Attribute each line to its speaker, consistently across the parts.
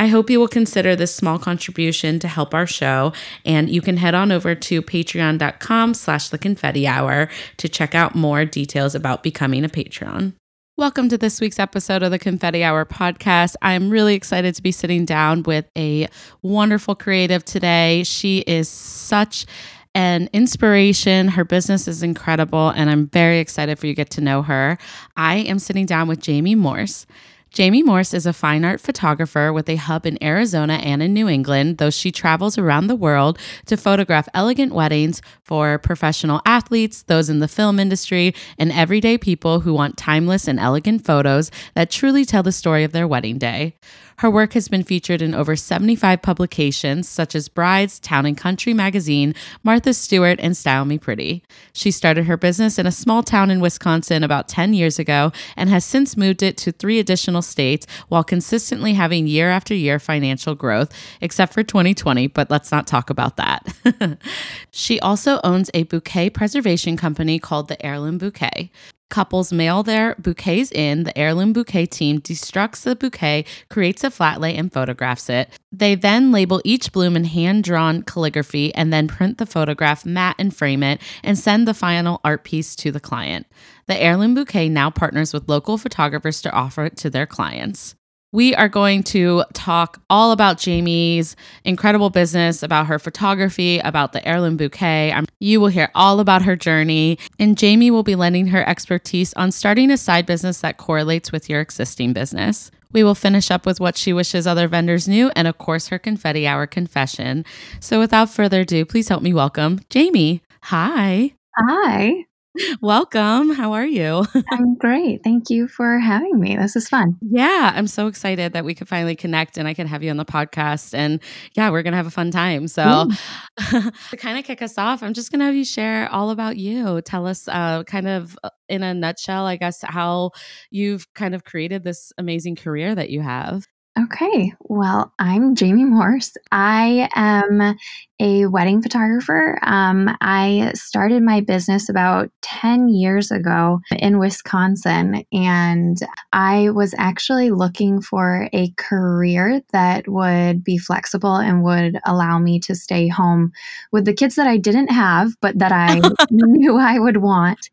Speaker 1: I hope you will consider this small contribution to help our show, and you can head on over to patreon.com slash the confetti hour to check out more details about becoming a patron. Welcome to this week's episode of the Confetti Hour podcast. I'm really excited to be sitting down with a wonderful creative today. She is such an inspiration. Her business is incredible, and I'm very excited for you to get to know her. I am sitting down with Jaimee Morse. Jaimee Morse is a fine art photographer with a hub in Arizona and in New England, though she travels around the world to photograph elegant weddings for professional athletes, those in the film industry, and everyday people who want timeless and elegant photos that truly tell the story of their wedding day. Her work has been featured in over 75 publications, such as Brides, Town and Country Magazine, Martha Stewart, and Style Me Pretty. She started her business in a small town in Wisconsin about 10 years ago and has since moved it to three additional states while consistently having year after year financial growth, except for 2020, but let's not talk about that. she also owns a bouquet preservation company called the Heirloom Bouquet. Couples mail their bouquets in. The heirloom bouquet team destructs the bouquet, creates a flat lay, and photographs it. They then label each bloom in hand drawn calligraphy and then print the photograph, mat, and frame it, and send the final art piece to the client. The heirloom bouquet now partners with local photographers to offer it to their clients. We are going to talk all about Jaimee's incredible business, about her photography, about the heirloom bouquet. you will hear all about her journey, and Jaimee will be lending her expertise on starting a side business that correlates with your existing business. We will finish up with what she wishes other vendors knew, and of course, her confetti hour confession. So, without further ado, please help me welcome Jaimee. Hi.
Speaker 2: Hi.
Speaker 1: Welcome. How are you?
Speaker 2: I'm great. Thank you for having me. This is fun.
Speaker 1: Yeah, I'm so excited that we could finally connect and I can have you on the podcast. And yeah, we're going to have a fun time. So, to kind of kick us off, I'm just going to have you share all about you. Tell us, uh, kind of uh, in a nutshell, I guess, how you've kind of created this amazing career that you have.
Speaker 2: Okay, well, I'm Jaimee Morse. I am a wedding photographer. Um, I started my business about 10 years ago in Wisconsin, and I was actually looking for a career that would be flexible and would allow me to stay home with the kids that I didn't have, but that I knew I would want.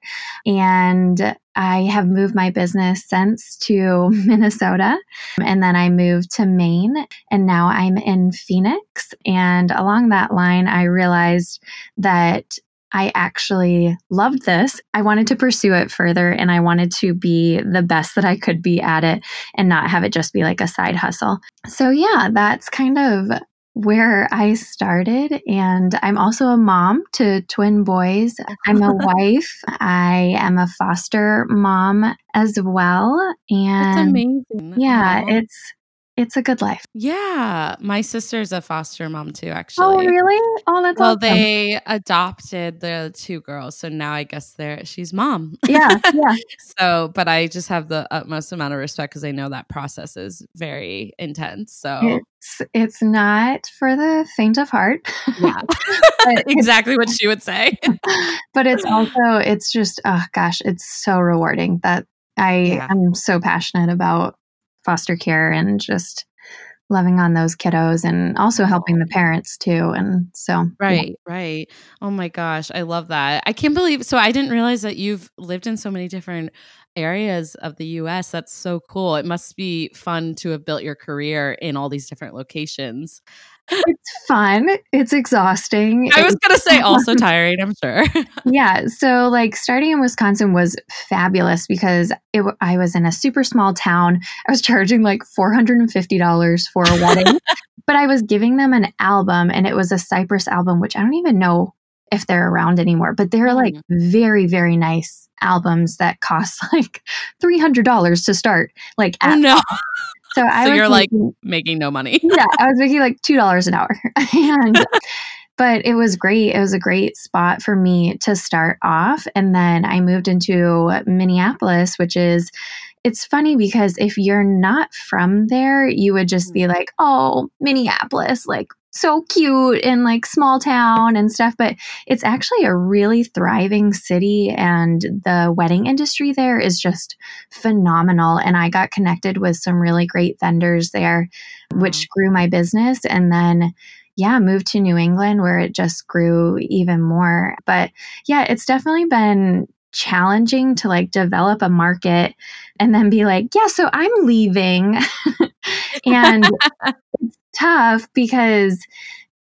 Speaker 2: And I have moved my business since to Minnesota. And then I moved to Maine. And now I'm in Phoenix. And along that line, I realized that I actually loved this. I wanted to pursue it further and I wanted to be the best that I could be at it and not have it just be like a side hustle. So, yeah, that's kind of where I started. And I'm also a mom to twin boys. I'm a wife. I am a foster mom as well. And
Speaker 1: That's amazing.
Speaker 2: Yeah, it's it's a good life.
Speaker 1: Yeah, my sister's a foster mom too. actually.
Speaker 2: Oh,
Speaker 1: Actually,
Speaker 2: really? Oh, that's
Speaker 1: well,
Speaker 2: awesome.
Speaker 1: they adopted the two girls, so now I guess they're she's mom.
Speaker 2: yeah, yeah.
Speaker 1: so, but I just have the utmost amount of respect because I know that process is very intense. So
Speaker 2: It's it's not for the faint of heart.
Speaker 1: yeah, exactly what she would say.
Speaker 2: but it's also it's just oh gosh, it's so rewarding that I
Speaker 1: Yeah.
Speaker 2: am so passionate about foster care and just loving on those kiddos and also helping the parents too. And so yeah.
Speaker 1: Right, right. Oh my gosh, I love that. I can't believe so I didn't realize that you've lived in so many different areas of the US. That's so cool. It must be fun to have built your career in all these different locations.
Speaker 2: It's fun. It's exhausting.
Speaker 1: I was going to say also tiring, I'm sure.
Speaker 2: yeah. So, like, starting in Wisconsin was fabulous because it, I was in a super small town. I was charging like $450 for a wedding, but I was giving them an album and it was a Cypress album, which I don't even know if they're around anymore, but they're like mm. very, very nice albums that cost like $300 to start. Like,
Speaker 1: oh, no.
Speaker 2: So, I
Speaker 1: so you're making, like making no money.
Speaker 2: yeah, I was making like two dollars an hour, and but it was great. It was a great spot for me to start off, and then I moved into Minneapolis, which is. It's funny because if you're not from there, you would just be mm. like, "Oh, Minneapolis, like so cute and like small town and stuff, but it's actually a really thriving city and the wedding industry there is just phenomenal. And I got connected with some really great vendors there, which grew my business. And then yeah, moved to New England where it just grew even more. But yeah, it's definitely been challenging to like develop a market and then be like, yeah, so I'm leaving. and tough because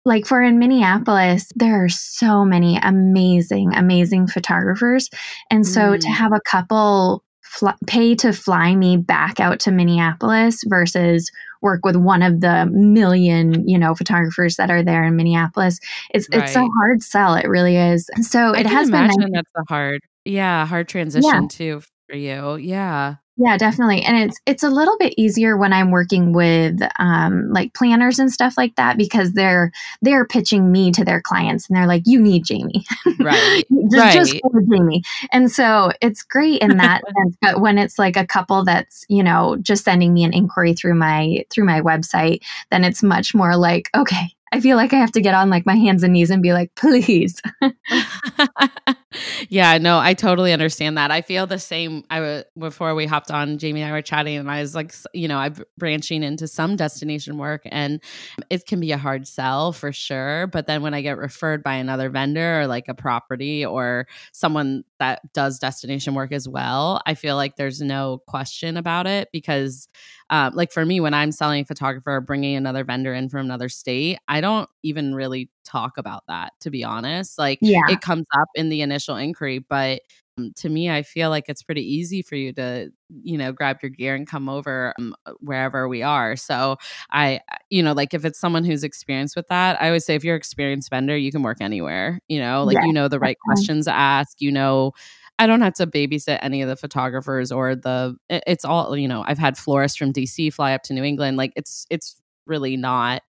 Speaker 2: like for in Minneapolis, there are so many amazing, amazing photographers. And so mm. to have a couple fl- pay to fly me back out to Minneapolis versus work with one of the million, you know, photographers that are there in Minneapolis, it's right. it's a hard sell. It really is. So
Speaker 1: I
Speaker 2: it has
Speaker 1: been.
Speaker 2: Nice.
Speaker 1: That's a hard, yeah, hard transition yeah. too for you. Yeah.
Speaker 2: Yeah, definitely. And it's it's a little bit easier when I'm working with um, like planners and stuff like that because they're they're pitching me to their clients and they're like, "You need Jaimee,
Speaker 1: right?
Speaker 2: just,
Speaker 1: right.
Speaker 2: just for Jaimee." And so it's great in that sense. But when it's like a couple that's you know just sending me an inquiry through my through my website, then it's much more like, okay, I feel like I have to get on like my hands and knees and be like, please.
Speaker 1: yeah, no, I totally understand that. I feel the same. I was before we hopped on, Jaimee and I were chatting, and I was like, you know, I'm branching into some destination work, and it can be a hard sell for sure. But then when I get referred by another vendor or like a property or someone that does destination work as well, I feel like there's no question about it because um, like for me, when I'm selling a photographer or bringing another vendor in from another state, I don't even really talk about that, to be honest. Like, yeah. it comes up in the initial inquiry, but um, to me, I feel like it's pretty easy for you to, you know, grab your gear and come over um, wherever we are. So I, you know, like if it's someone who's experienced with that, I always say if you're experienced vendor, you can work anywhere, you know, like yeah. you know the right questions to ask, you know, I don't have to babysit any of the photographers or the it's all, you know, I've had florists from DC fly up to New England. Like it's it's really not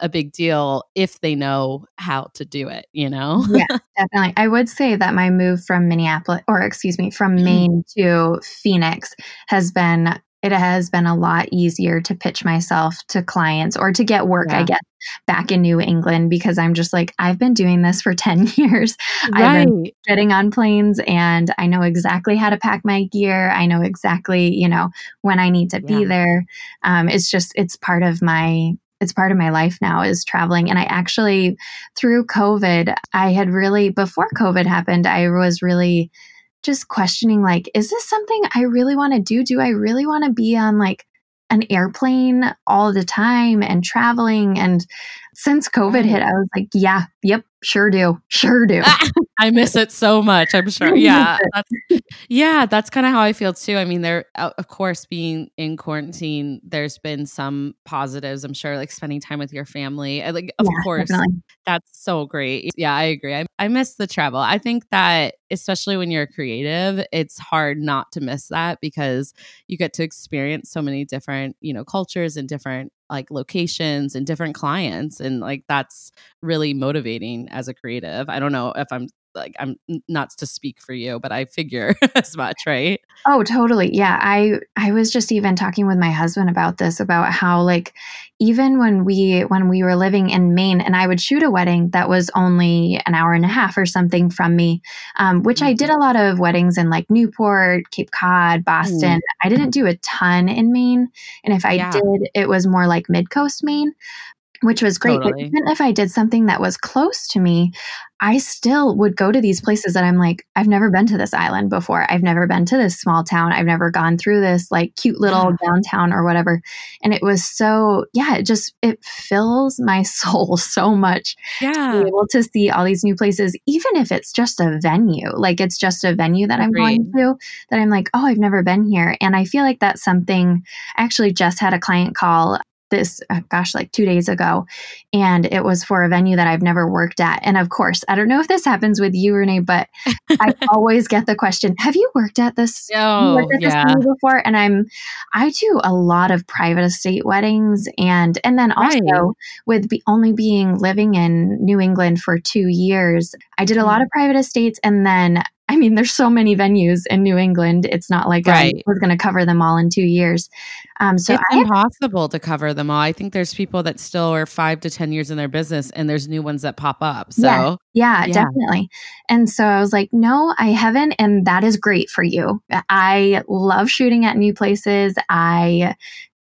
Speaker 1: a big deal if they know how to do it, you know?
Speaker 2: yeah, definitely. I would say that my move from Minneapolis, or excuse me, from mm-hmm. Maine to Phoenix has been it has been a lot easier to pitch myself to clients or to get work, yeah. I guess, back in New England because I'm just like, I've been doing this for 10 years. Right. I've been getting on planes and I know exactly how to pack my gear. I know exactly, you know, when I need to yeah. be there. Um, it's just, it's part of my, it's part of my life now is traveling. And I actually, through COVID, I had really, before COVID happened, I was really just questioning like, is this something I really want to do? Do I really want to be on like an airplane all the time and traveling? And since COVID hit, mm. I was like, yeah, yep, sure do. Sure do.
Speaker 1: I miss it so much. I'm sure. Yeah. That's, yeah. That's kind of how I feel too. I mean, there, of course, being in quarantine, there's been some positives, I'm sure, like spending time with your family. Like, of yeah, course, definitely. that's so great. Yeah, I agree. I, I miss the travel. I think that, especially when you're creative, it's hard not to miss that because you get to experience so many different, you know, cultures and different like locations and different clients and like that's really motivating as a creative. I don't know if i'm like i'm not to speak for you but i figure as much right
Speaker 2: oh totally yeah i i was just even talking with my husband about this about how like even when we when we were living in maine and i would shoot a wedding that was only an hour and a half or something from me um, which mm-hmm. i did mm-hmm. a lot of weddings in like newport cape cod boston mm. i didn't do a ton in maine and if i yeah. did it was more like mid coast maine which was great.
Speaker 1: Totally.
Speaker 2: But even if I did something that was close to me, I still would go to these places that I'm like, I've never been to this island before. I've never been to this small town. I've never gone through this like cute little downtown or whatever. And it was so, yeah, it just, it fills my soul so much to
Speaker 1: Yeah.
Speaker 2: be able to see all these new places, even if it's just a venue, like it's just a venue that I'm going to, that I'm like, oh, I've never been here. And I feel like that's something, I actually just had a client call this, uh, gosh, like two days ago, and it was for a venue that I've never worked at. And of course, I don't know if this happens with you, Renee, but I always get the question, have you worked at this?
Speaker 1: Oh,
Speaker 2: worked at
Speaker 1: yeah.
Speaker 2: venue before and i'm i do a lot of private estate weddings and and then also
Speaker 1: Right.
Speaker 2: with be, only being living in new england for two years i did a lot
Speaker 1: Mm.
Speaker 2: of private estates and then i mean there's so many venues in new england it's not like
Speaker 1: Right.
Speaker 2: i was going to cover them all in two years um so
Speaker 1: it's
Speaker 2: i
Speaker 1: impossible to cover them all. I think there's people that still are five to 10 years in their business and there's new ones that pop up. So,
Speaker 2: Yeah. yeah,
Speaker 1: Yeah.
Speaker 2: definitely and so i was like no i haven't and that is great for you i love shooting at new places i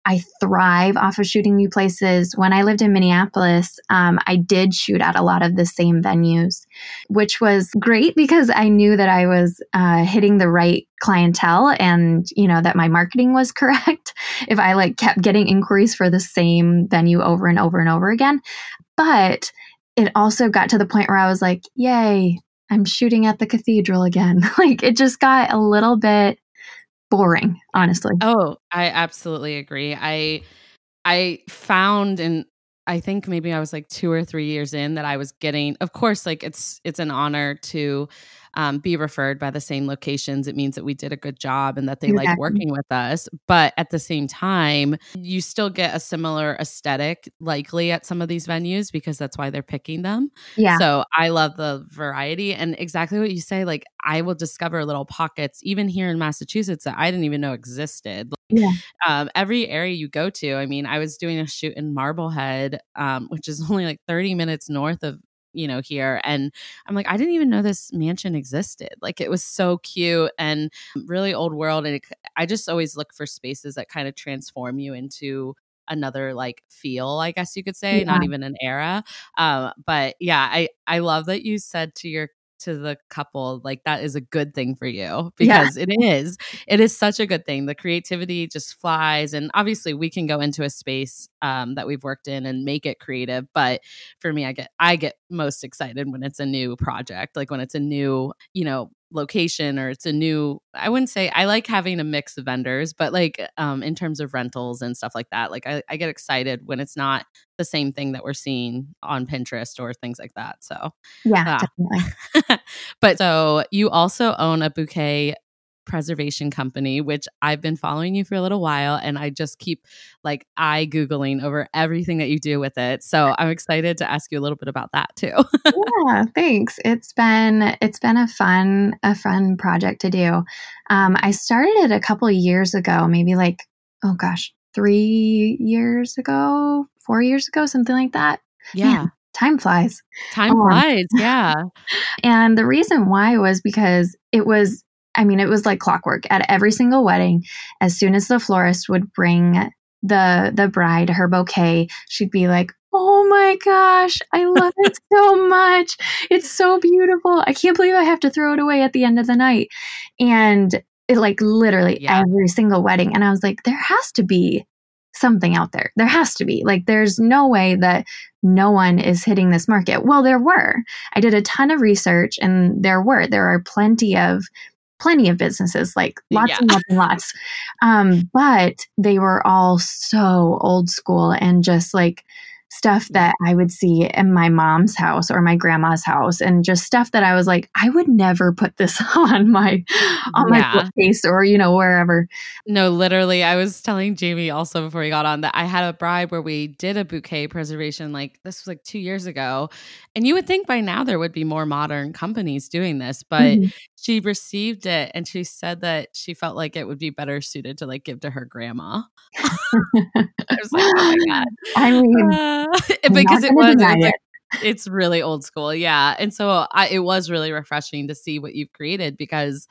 Speaker 2: I thrive off of shooting new places. When I lived in Minneapolis, um, I did shoot at a lot of the same venues, which was great because I knew that I was uh, hitting the right clientele and you know that my marketing was correct. if I like kept getting inquiries for the same venue over and over and over again, but it also got to the point where I was like, "Yay, I'm shooting at the cathedral again." like it just got a little bit boring, honestly.
Speaker 1: oh, I absolutely agree. I, I found and I think maybe I was like two or three years in that I was getting, of course, like it's, it's an honor to um, be referred by the same locations. It means that we did a good job and that they like working with us. But at the same time, you still get a similar aesthetic likely at some of these venues because that's why they're picking them.
Speaker 2: Yeah.
Speaker 1: So I love the variety and exactly what you say. Like I will discover little pockets, even here in Massachusetts, that I didn't even know existed. Like,
Speaker 2: Yeah.
Speaker 1: Um, every area you go to, I mean, I was doing a shoot in Marblehead, um, which is only like 30 minutes north of you know here and i'm like i didn't even know this mansion existed. Like it was so cute and really old world and it, i just always look for spaces that kind of transform you into another like feel i guess you could say not even an era um but yeah i i love that you said to your to the couple like that is a good thing for you
Speaker 2: Yeah.
Speaker 1: because it is it is such a good thing the creativity just flies and obviously we can go into a space um, that we've worked in and make it creative but for me i get i get most excited when it's a new project like when it's a new you know location or it's a new i wouldn't say i like having a mix of vendors but like um in terms of rentals and stuff like that like i, I get excited when it's not the same thing that we're seeing on pinterest or things like that so
Speaker 2: Yeah,
Speaker 1: Ah.
Speaker 2: definitely.
Speaker 1: but so you also own a bouquet preservation company which i've been following you for a little while and i just keep like eye googling over everything that you do with it so i'm excited to ask you a little bit about that too
Speaker 2: yeah, thanks. It's been it's been a fun a fun project to do. Um, I started it a couple of years ago, maybe like oh gosh, three years ago, four years ago, something like that.
Speaker 1: yeah
Speaker 2: Time flies.
Speaker 1: time
Speaker 2: Um,
Speaker 1: flies yeah
Speaker 2: And the reason why was because it was, I mean, it was like clockwork at every single wedding. As soon as the florist would bring the the bride her bouquet, she'd be like, "Oh my gosh, I love it so much! It's so beautiful! I can't believe I have to throw it away at the end of the night." And it like literally
Speaker 1: Yeah.
Speaker 2: every single wedding, and I was like, "There has to be." Something out there. There has to be. Like, there's no way that no one is hitting this market. Well, there were. I did a ton of research and there were there are plenty of plenty of businesses like lots
Speaker 1: Yeah.
Speaker 2: and lots and lots um, but they were all so old school and just like stuff that I would see in my mom's house or my grandma's house and just stuff that I was like I would never put this on my on my
Speaker 1: Yeah.
Speaker 2: bookcase or you know wherever
Speaker 1: No, literally, I was telling Jaimee also before we got on that I had a bride where we did a bouquet preservation. Like this was like two years ago, and you would think by now there would be more modern companies doing this, but
Speaker 2: Mhm.
Speaker 1: She received it and she said that she felt like it would be better suited to like give to her grandma. I was like, oh my god,
Speaker 2: I mean
Speaker 1: Uh, because it was, it
Speaker 2: deny
Speaker 1: was like, it's really old school, yeah. And so I, it was really refreshing to see what you've created because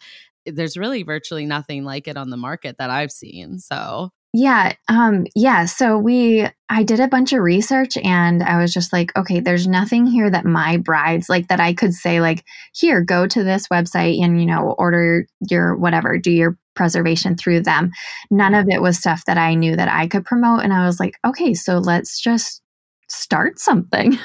Speaker 1: there's really virtually nothing like it on the market that I've seen. So
Speaker 2: Yeah. Um, yeah. So we, I did a bunch of research and I was just like, okay, there's nothing here that my brides, like that I could say, like, here, go to this website and, you know, order your whatever, do your preservation through them. None of it was stuff that I knew that I could promote. And I was like, okay, so let's just start something.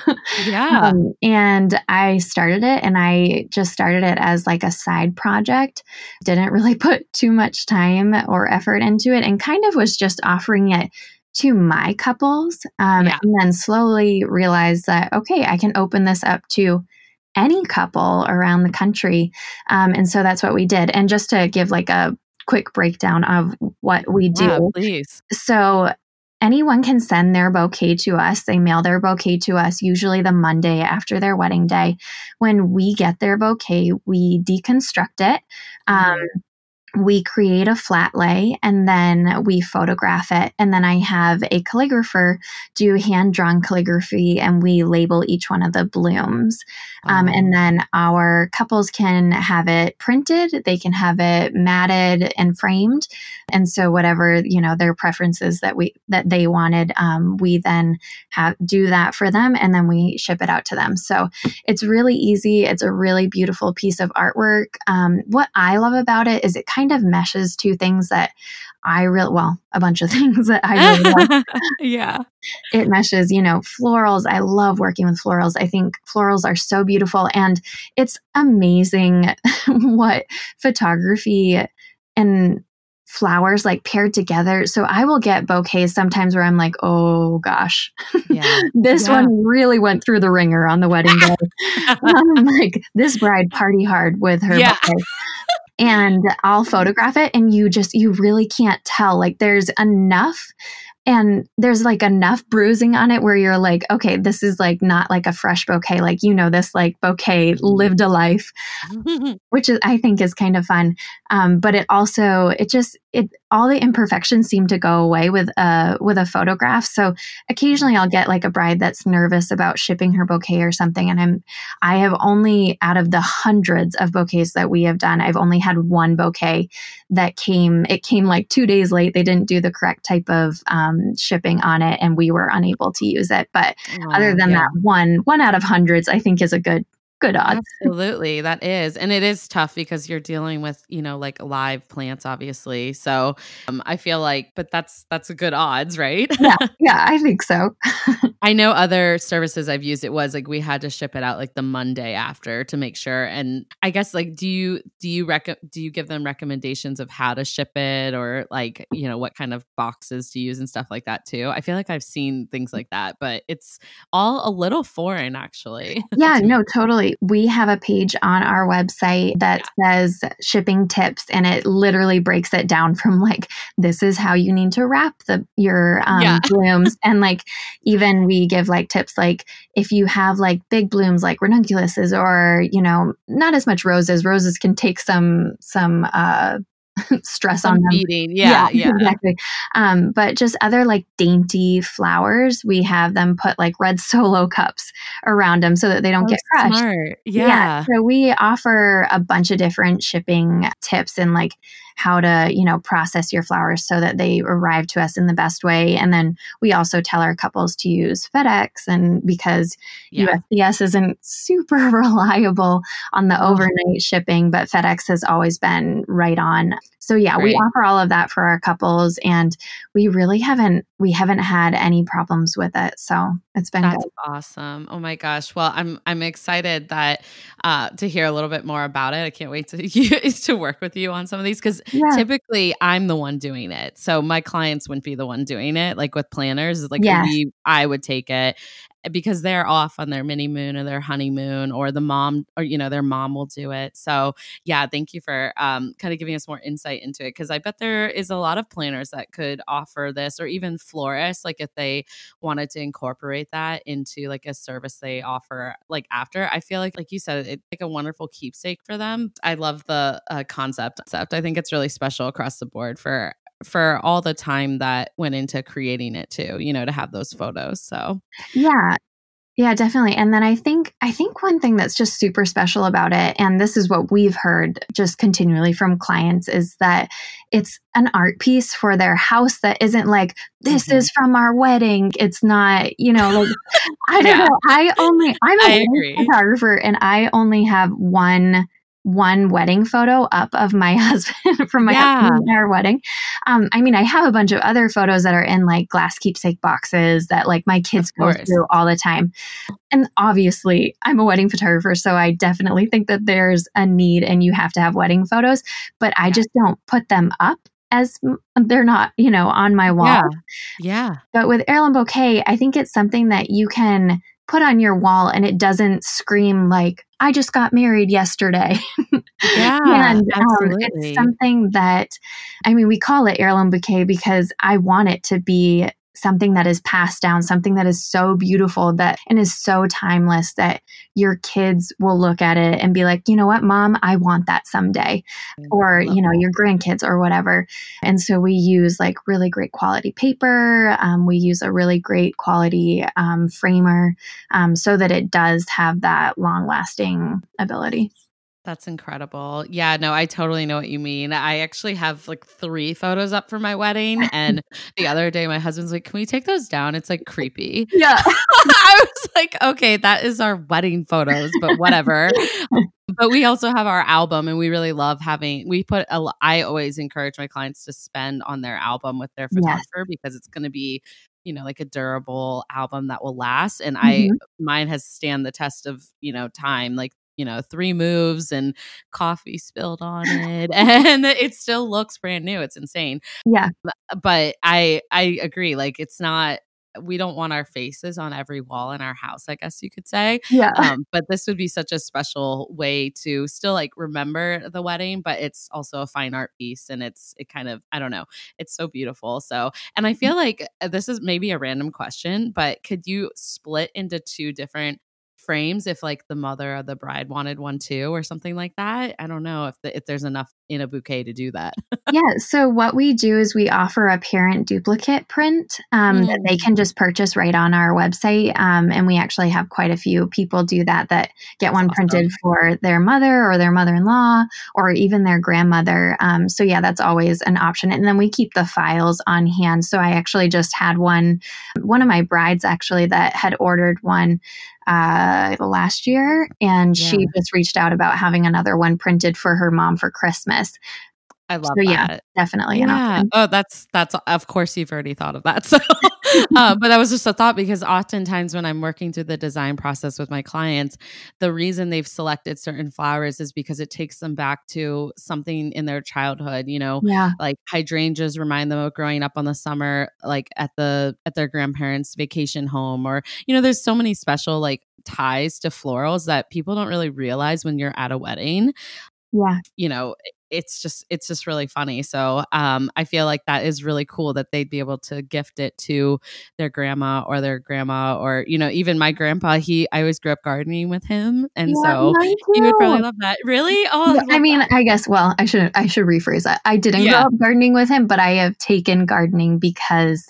Speaker 1: Yeah.
Speaker 2: um, and I started it and I just started it as like a side project. Didn't really put too much time or effort into it and kind of was just offering it to my couples. Um,
Speaker 1: Yeah.
Speaker 2: And then slowly realized that, okay, I can open this up to any couple around the country. Um, and so that's what we did. And just to give like a quick breakdown of what we do.
Speaker 1: Yeah, please.
Speaker 2: So anyone can send their bouquet to us. They mail their bouquet to us usually the Monday after their wedding day. When we get their bouquet, we deconstruct it. Um, we create a flat lay and then we photograph it. And then I have a calligrapher do hand drawn calligraphy and we label each one of the blooms. Um,
Speaker 1: Oh.
Speaker 2: and then our couples can have it printed, they can have it matted and framed. And so whatever, you know, their preferences that we that they wanted, um, we then have do that for them and then we ship it out to them. So it's really easy. It's a really beautiful piece of artwork. Um, what I love about it is it kind of meshes two things that I really well, a bunch of things that I really love
Speaker 1: yeah.
Speaker 2: it meshes, you know, florals. I love working with florals. I think florals are so beautiful and it's amazing what photography and flowers like paired together. So I will get bouquets sometimes where I'm like, oh gosh,
Speaker 1: Yeah.
Speaker 2: this
Speaker 1: Yeah.
Speaker 2: one really went through the ringer on the wedding day. I'm like, this bride party hard with her
Speaker 1: Yeah.
Speaker 2: bouquet. And I'll photograph it, and you just, you really can't tell. Like, there's enough, and there's like enough bruising on it where you're like, okay, this is like not like a fresh bouquet. Like, you know, this like bouquet lived a life, which is, I think is kind of fun. Um, but it also, it just, it, all the imperfections seem to go away with a with a photograph. So occasionally I'll get like a bride that's nervous about shipping her bouquet or something and I'm I have only out of the hundreds of bouquets that we have done, I've only had one bouquet that came it came like 2 days late. They didn't do the correct type of um, shipping on it and we were unable to use it. But other than
Speaker 1: yeah.
Speaker 2: that one one out of hundreds I think is a good good odds.
Speaker 1: Absolutely. That is. And it is tough because you're dealing with, you know, like live plants obviously. So, um, I feel like but that's that's a good odds, right?
Speaker 2: yeah, yeah, I think so.
Speaker 1: I know other services I've used it was like we had to ship it out like the Monday after to make sure and I guess like do you do you rec- do you give them recommendations of how to ship it or like you know what kind of boxes to use and stuff like that too? I feel like I've seen things like that, but it's all a little foreign actually.
Speaker 2: Yeah, no, totally. We have a page on our website that says shipping tips, and it literally breaks it down from like this is how you need to wrap the your um,
Speaker 1: Yeah.
Speaker 2: blooms, and like even we give like tips like if you have like big blooms like ranunculuses or you know not as much roses. Roses can take some some uh, stress on them.
Speaker 1: feeding. Yeah, yeah.
Speaker 2: exactly. Um, but just other like dainty flowers, we have them put like red solo cups around them so that they don't
Speaker 1: Oh,
Speaker 2: get crushed.
Speaker 1: Smart. Yeah.
Speaker 2: So we offer a bunch of different shipping tips and like how to, you know, process your flowers so that they arrive to us in the best way. And then we also tell our couples to use FedEx and because
Speaker 1: Yeah.
Speaker 2: USPS isn't super reliable on the overnight shipping, but FedEx has always been right on. So yeah, we offer all of that for our couples and we really haven't we haven't had any problems with it. So it's been
Speaker 1: That's
Speaker 2: good.
Speaker 1: awesome. Oh my gosh. Well, I'm I'm excited that uh to hear a little bit more about it. I can't wait to to work with you on some of these cuz
Speaker 2: Yeah.
Speaker 1: typically I'm the one doing it. So my clients wouldn't be the one doing it like with planners. Like
Speaker 2: Yes.
Speaker 1: we I would take it because they're off on their mini moon or their honeymoon or the mom or you know their mom will do it. So, yeah, thank you for um kind of giving us more insight into it cuz I bet there is a lot of planners that could offer this or even florists like if they wanted to incorporate that into like a service they offer like after. I feel like like you said it's like a wonderful keepsake for them. I love the uh, concept. I think it's really special across the board for for all the time that went into creating it too you know to have those photos so
Speaker 2: Yeah. Yeah, definitely. And then I think I think one thing that's just super special about it and this is what we've heard just continually from clients is that it's an art piece for their house that isn't like this mm-hmm. is from our wedding. It's not, you know, like I don't yeah. know. I only I'm a photographer and I only have one one wedding photo up of my husband from my yeah. husband our wedding. Um, I mean, I have a bunch of other photos that are in like glass keepsake boxes that like my kids go through all the time. And obviously, I'm a wedding photographer, so I definitely think that there's a need and you have to have wedding photos, but I just don't put them up as they're not, you know, on my wall.
Speaker 1: Yeah. yeah.
Speaker 2: But with Heirloom Bouquet, I think it's something that you can put on your wall and it doesn't scream like I just got married yesterday.
Speaker 1: Yeah, and um,
Speaker 2: it's something that I mean we call it heirloom bouquet because I want it to be something that is passed down, something that is so beautiful that and is so timeless that your kids will look at it and be like, you know what, mom, I want that someday. Or, you know, your grandkids or whatever. And so we use like really great quality paper. Um, we use a really great quality um, framer um, so that it does have that long lasting ability.
Speaker 1: That's incredible. Yeah, no, I totally know what you mean. I actually have like three photos up for my wedding. And the other day, my husband's like, Can we take those down? It's like creepy.
Speaker 2: Yeah.
Speaker 1: I was like, Okay, that is our wedding photos, but whatever. but we also have our album and we really love having we put a i always encourage my clients to spend on their album with their photographer yes. because it's going to be you know like a durable album that will last and mm-hmm. i mine has stand the test of you know time like you know, three moves and coffee spilled on it and it still looks brand new. It's insane.
Speaker 2: Yeah.
Speaker 1: But I I agree like it's not we don't want our faces on every wall in our house, I guess you could say.
Speaker 2: Yeah.
Speaker 1: Um, but this would be such a special way to still like remember the wedding, but it's also a fine art piece and it's, it kind of, I don't know, it's so beautiful. So, and I feel like uh, this is maybe a random question, but could you split into two different frames if like the mother of the bride wanted one too or something like that. I don't know if the, if there's enough in a bouquet to do that.
Speaker 2: yeah. So what we do is we offer a parent duplicate print um, mm. that they can just purchase right on our website, um, and we actually have quite a few people do that that get one awesome. printed for their mother or their mother-in-law or even their grandmother. Um, so yeah, that's always an option. And then we keep the files on hand. So I actually just had one. One of my brides actually that had ordered one uh, last year, and yeah. she just reached out about having another one printed for her mom for Christmas.
Speaker 1: I love
Speaker 2: so,
Speaker 1: that.
Speaker 2: Yeah, definitely.
Speaker 1: Yeah. Oh, that's that's of course you've already thought of that. So, uh, but that was just a thought because oftentimes when I'm working through the design process with my clients, the reason they've selected certain flowers is because it takes them back to something in their childhood. You know,
Speaker 2: yeah.
Speaker 1: like hydrangeas remind them of growing up on the summer, like at the at their grandparents' vacation home, or you know, there's so many special like ties to florals that people don't really realize when you're at a wedding
Speaker 2: yeah
Speaker 1: you know it's just it's just really funny. So um i feel like that is really cool that they'd be able to gift it to their grandma or their grandma or you know even my grandpa he i always grew up gardening with him and yeah, so he would probably love that. Really? Oh
Speaker 2: yeah, I, I mean that. i guess well i should i should rephrase that. I didn't yeah. grow up gardening with him but i have taken gardening because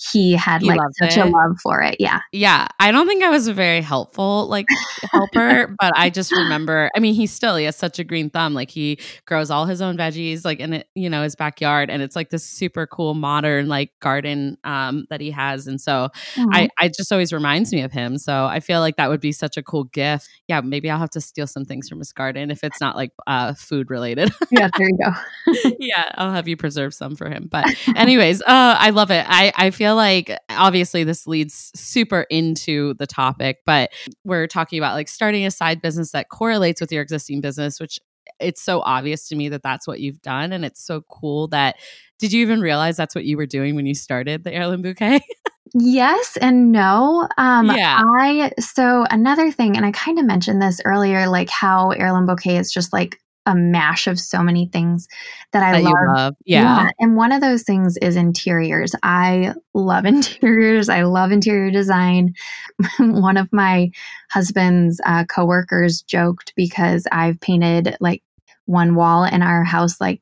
Speaker 2: he had he like such it. a love for it. Yeah.
Speaker 1: Yeah. I don't think I was a very helpful like helper, but I just remember, I mean, he still he has such a green thumb. Like he grows all his own veggies like in it, you know, his backyard. And it's like this super cool modern like garden um that he has. And so mm-hmm. I, I just always reminds me of him. So I feel like that would be such a cool gift. Yeah, maybe I'll have to steal some things from his garden if it's not like uh food related.
Speaker 2: yeah, there you go.
Speaker 1: yeah, I'll have you preserve some for him. But anyways, uh I love it. I I feel feel like obviously this leads super into the topic, but we're talking about like starting a side business that correlates with your existing business, which it's so obvious to me that that's what you've done. And it's so cool that did you even realize that's what you were doing when you started the heirloom bouquet?
Speaker 2: yes and no. Um, yeah. I, so another thing, and I kind of mentioned this earlier, like how heirloom bouquet is just like a mash of so many things that I that love. love.
Speaker 1: Yeah. yeah.
Speaker 2: And one of those things is interiors. I love interiors. I love interior design. one of my husband's uh, coworkers joked because I've painted like one wall in our house like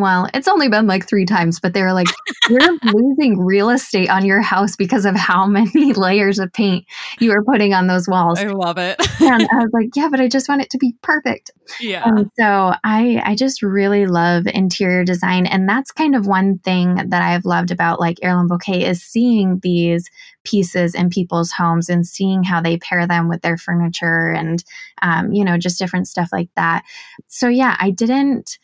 Speaker 2: well, it's only been like three times, but they were like, you're losing real estate on your house because of how many layers of paint you are putting on those walls.
Speaker 1: I love it.
Speaker 2: and I was like, yeah, but I just want it to be perfect.
Speaker 1: Yeah.
Speaker 2: And so I I just really love interior design and that's kind of one thing that I've loved about like Heirloom Bouquet is seeing these pieces in people's homes and seeing how they pair them with their furniture and um, you know just different stuff like that. So yeah, I didn't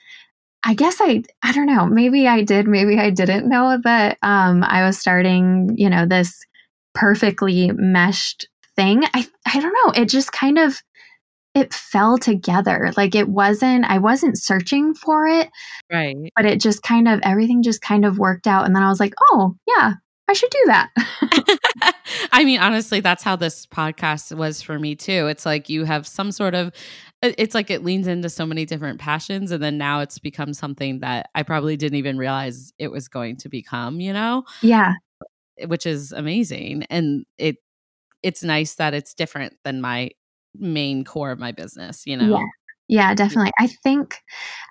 Speaker 2: I guess I I don't know. Maybe I did, maybe I didn't know that um, I was starting, you know, this perfectly meshed thing. I I don't know. It just kind of it fell together. Like it wasn't I wasn't searching for it.
Speaker 1: Right.
Speaker 2: But it just kind of everything just kind of worked out and then I was like, "Oh, yeah, I should do that."
Speaker 1: I mean, honestly, that's how this podcast was for me too. It's like you have some sort of it's like it leans into so many different passions and then now it's become something that I probably didn't even realize it was going to become, you know?
Speaker 2: Yeah.
Speaker 1: Which is amazing and it it's nice that it's different than my main core of my business, you know.
Speaker 2: Yeah. Yeah, definitely. I think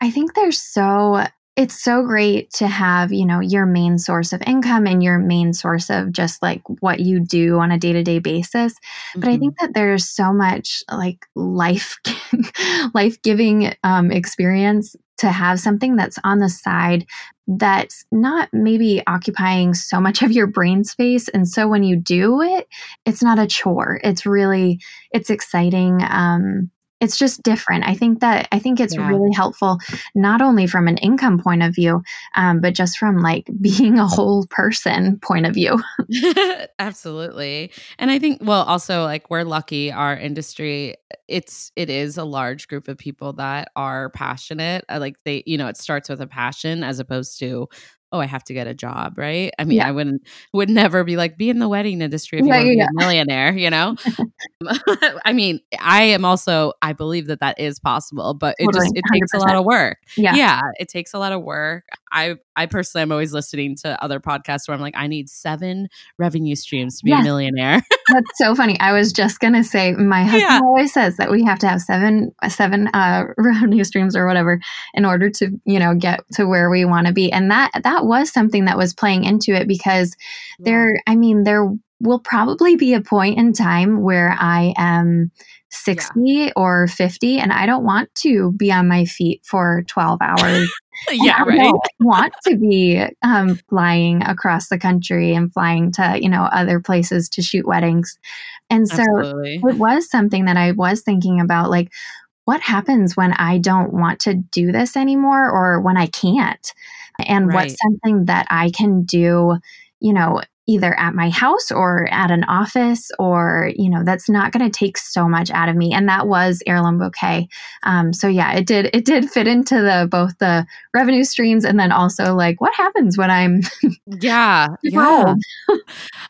Speaker 2: I think there's so it's so great to have, you know, your main source of income and your main source of just like what you do on a day-to-day basis. Mm-hmm. But I think that there's so much like life life-giving um, experience to have something that's on the side that's not maybe occupying so much of your brain space and so when you do it it's not a chore it's really it's exciting um it's just different. I think that I think it's yeah. really helpful, not only from an income point of view, um, but just from like being a whole person point of view.
Speaker 1: Absolutely, and I think well, also like we're lucky. Our industry, it's it is a large group of people that are passionate. Uh, like they, you know, it starts with a passion as opposed to oh, I have to get a job, right? I mean, yeah. I wouldn't would never be like be in the wedding industry if you yeah, want to yeah. be a millionaire, you know. I mean, I am also I believe that that is possible, but it totally, just it 100%. takes a lot of work. Yeah, yeah, it takes a lot of work. I I personally am always listening to other podcasts where I'm like, I need seven revenue streams to be a millionaire.
Speaker 2: That's so funny. I was just gonna say, my husband always says that we have to have seven seven uh, revenue streams or whatever in order to you know get to where we want to be, and that that was something that was playing into it because there, I mean, there will probably be a point in time where I am 60 yeah. or 50 and I don't want to be on my feet for 12 hours.
Speaker 1: yeah, right.
Speaker 2: don't want to be um, flying across the country and flying to, you know, other places to shoot weddings. And so Absolutely. it was something that I was thinking about like, what happens when I don't want to do this anymore or when I can't? And right. what's something that I can do, you know, either at my house or at an office or you know that's not going to take so much out of me. And that was heirloom bouquet. Um, so yeah it did it did fit into the both the revenue streams and then also like what happens when i'm
Speaker 1: yeah yeah.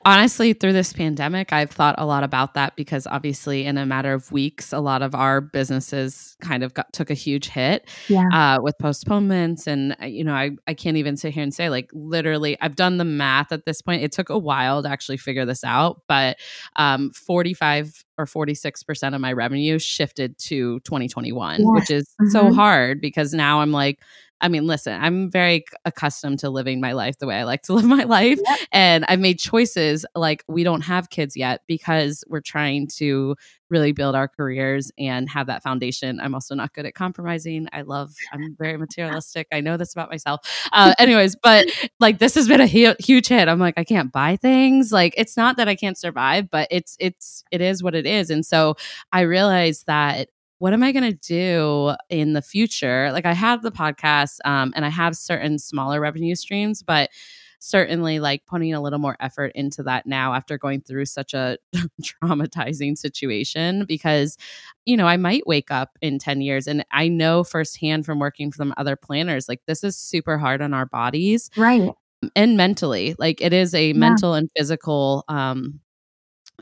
Speaker 1: honestly through this pandemic i've thought a lot about that because obviously in a matter of weeks a lot of our businesses kind of got took a huge hit
Speaker 2: yeah.
Speaker 1: uh, with postponements. And uh, you know I, I can't even sit here and say like literally i've done the math at this point. It took took a while to actually figure this out, but um, 45 or 46% of my revenue shifted to 2021, yes. which is mm-hmm. so hard because now I'm like, I mean, listen, I'm very accustomed to living my life the way I like to live my life. Yep. And I've made choices like we don't have kids yet because we're trying to really build our careers and have that foundation. I'm also not good at compromising. I love, I'm very materialistic. I know this about myself. Uh, anyways, but like this has been a hu- huge hit. I'm like, I can't buy things. Like it's not that I can't survive, but it's, it's, it is what it is. And so I realized that what am I going to do in the future? Like I have the podcast um, and I have certain smaller revenue streams, but certainly like putting a little more effort into that now after going through such a traumatizing situation because you know I might wake up in 10 years and I know firsthand from working from other planners like this is super hard on our bodies
Speaker 2: right
Speaker 1: and mentally like it is a yeah. mental and physical um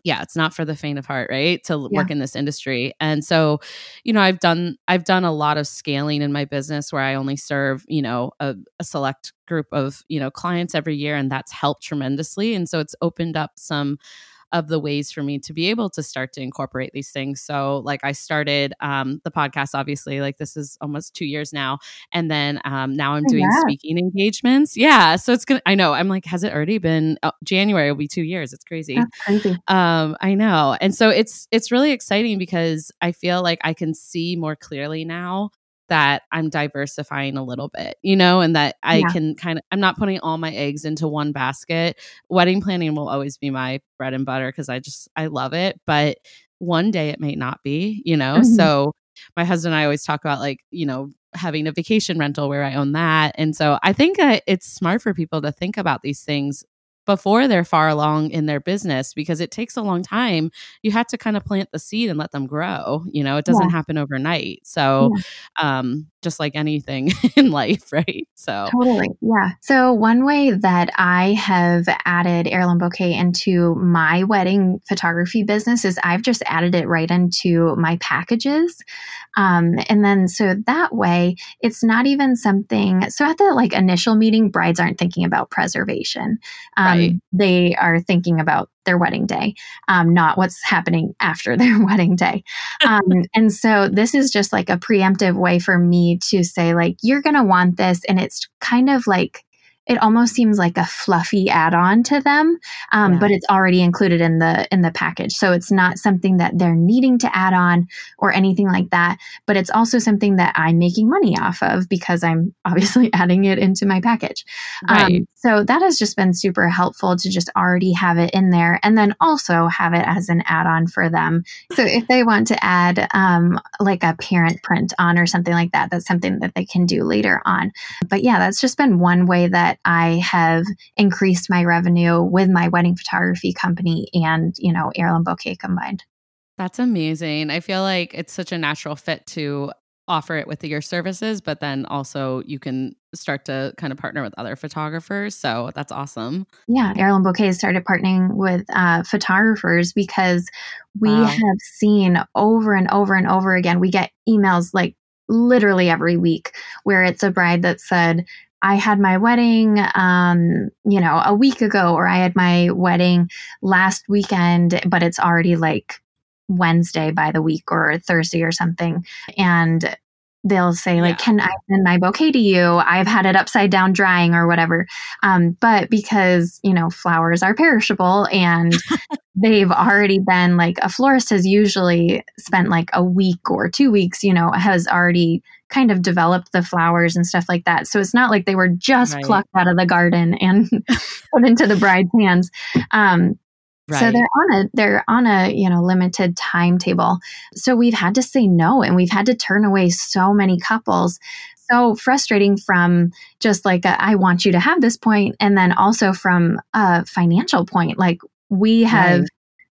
Speaker 1: yeah it's not for the faint of heart right to yeah. work in this industry and so you know i've done i've done a lot of scaling in my business where i only serve you know a, a, select group of you know clients every year and that's helped tremendously and so it's opened up some of the ways for me to be able to start to incorporate these things. So, like, I started um, the podcast, obviously, like, this is almost two years now. And then um, now I'm oh, doing yeah. speaking engagements. Yeah. So it's going to, I know, I'm like, has it already been oh, January? Will be two years. It's crazy.
Speaker 2: Crazy.
Speaker 1: Um, I know. And so it's, it's really exciting because I feel like I can see more clearly now that I'm diversifying a little bit, you know, and that I yeah. can kind of, I'm not putting all my eggs into one basket. Wedding planning will always be my bread and butter because I just, I love it. But one day it may not be, you know? Mm-hmm. So my husband and I always talk about like, you know, having a vacation rental where I own that. And so I think that it's smart for people to think about these things before they're far along in their business because it takes a long time. You have to kind of plant the seed and let them grow. You know, it doesn't yeah. happen overnight. So, yeah. um, just like anything in life, right? So,
Speaker 2: totally. Yeah. So, one way that I have added heirloom bouquet into my wedding photography business is I've just added it right into my packages. Um, and then, so that way, it's not even something. So, at the like initial meeting, brides aren't thinking about preservation. Um, right. they are thinking about their wedding day, um, not what's happening after their wedding day. Um, and so this is just like a preemptive way for me to say, like, you're going to want this. And it's kind of like it almost seems like a fluffy add-on to them um, yeah. but it's already included in the in the package so it's not something that they're needing to add on or anything like that but it's also something that i'm making money off of because i'm obviously adding it into my package um, right. Um, so that has just been super helpful to just already have it in there and then also have it as an add-on for them so if they want to add um, like a parent print on or something like that that's something that they can do later on but yeah that's just been one way that that I have increased my revenue with my wedding photography company and, you know, heirloom bouquet combined.
Speaker 1: That's amazing. I feel like it's such a natural fit to offer it with your services, but then also you can start to kind of partner with other photographers. So that's awesome.
Speaker 2: Yeah, Heirloom Bouquet started partnering with uh, photographers because we wow. have seen over and over and over again, we get emails like literally every week where it's a bride that said, I had my wedding, um, you know, a week ago, or I had my wedding last weekend, but it's already like Wednesday by the week or Thursday or something. And they'll say like yeah. can i send my bouquet to you i've had it upside down drying or whatever um, but because you know flowers are perishable and they've already been like a florist has usually spent like a week or two weeks you know has already kind of developed the flowers and stuff like that so it's not like they were just right. plucked out of the garden and put into the bride's hands um, Right. So they're on a they're on a you know limited timetable. So we've had to say no and we've had to turn away so many couples. So frustrating from just like a, I want you to have this point and then also from a financial point like we have right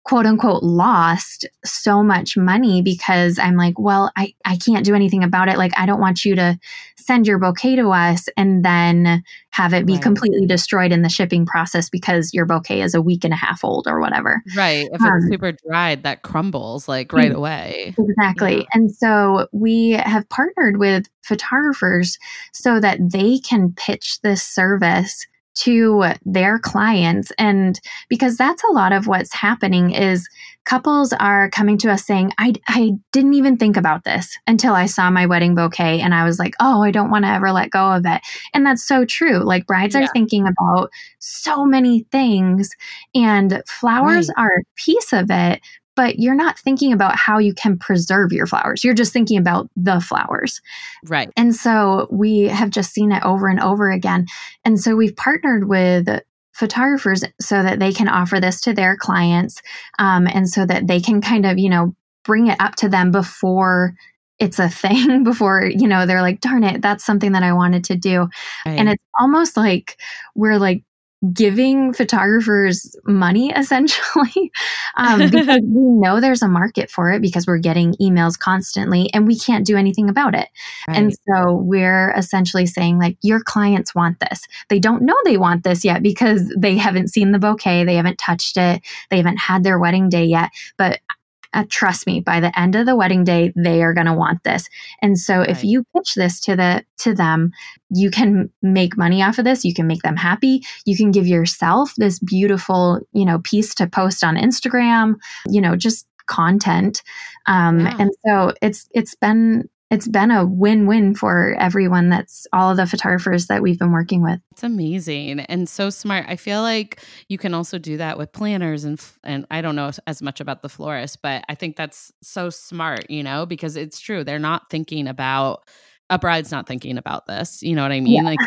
Speaker 2: quote unquote lost so much money because I'm like, well, I, I can't do anything about it. Like, I don't want you to send your bouquet to us and then have it be right. completely destroyed in the shipping process because your bouquet is a week and a half old or whatever.
Speaker 1: Right. If um, it's super dried, that crumbles like right away.
Speaker 2: Exactly. Yeah. And so we have partnered with photographers so that they can pitch this service to their clients and because that's a lot of what's happening is couples are coming to us saying I, I didn't even think about this until i saw my wedding bouquet and i was like oh i don't want to ever let go of it and that's so true like brides yeah. are thinking about so many things and flowers right. are a piece of it but you're not thinking about how you can preserve your flowers. You're just thinking about the flowers.
Speaker 1: Right.
Speaker 2: And so we have just seen it over and over again. And so we've partnered with photographers so that they can offer this to their clients um, and so that they can kind of, you know, bring it up to them before it's a thing before you know they're like darn it that's something that i wanted to do right. and it's almost like we're like giving photographers money essentially um, because we know there's a market for it because we're getting emails constantly and we can't do anything about it right. and so we're essentially saying like your clients want this they don't know they want this yet because they haven't seen the bouquet they haven't touched it they haven't had their wedding day yet but uh, trust me by the end of the wedding day they are going to want this and so right. if you pitch this to the to them you can make money off of this you can make them happy you can give yourself this beautiful you know piece to post on instagram you know just content um, yeah. and so it's it's been it's been a win-win for everyone that's all of the photographers that we've been working with.
Speaker 1: It's amazing and so smart. I feel like you can also do that with planners and and i don't know as much about the florist but i think that's so smart you know because it's true. They're not thinking about a bride's not thinking about this you know what i mean? Yeah. like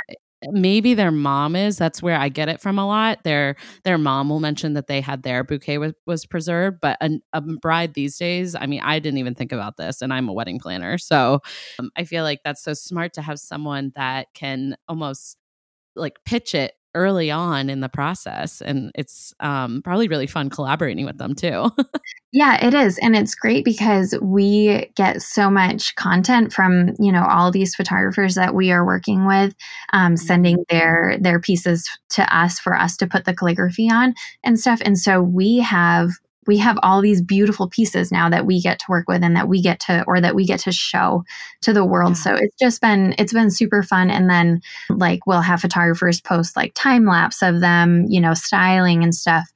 Speaker 1: maybe their mom is that's where i get it from a lot their their mom will mention that they had their bouquet was, was preserved but a, a, bride these days i mean i didn't even think about this and i'm a wedding planner so um, i feel like that's so smart to have someone that can almost like pitch it early on in the process and it's um, probably really fun collaborating with them too
Speaker 2: yeah it is and it's great because we get so much content from you know all these photographers that we are working with um, sending mm-hmm. their their pieces to us for us to put the calligraphy on and stuff and so we have we have all these beautiful pieces now that we get to work with and that we get to or that we get to show to the world. Yeah. so it's just been it's been super fun. And then like we'll have photographers post like time lapse of them you know styling and stuff.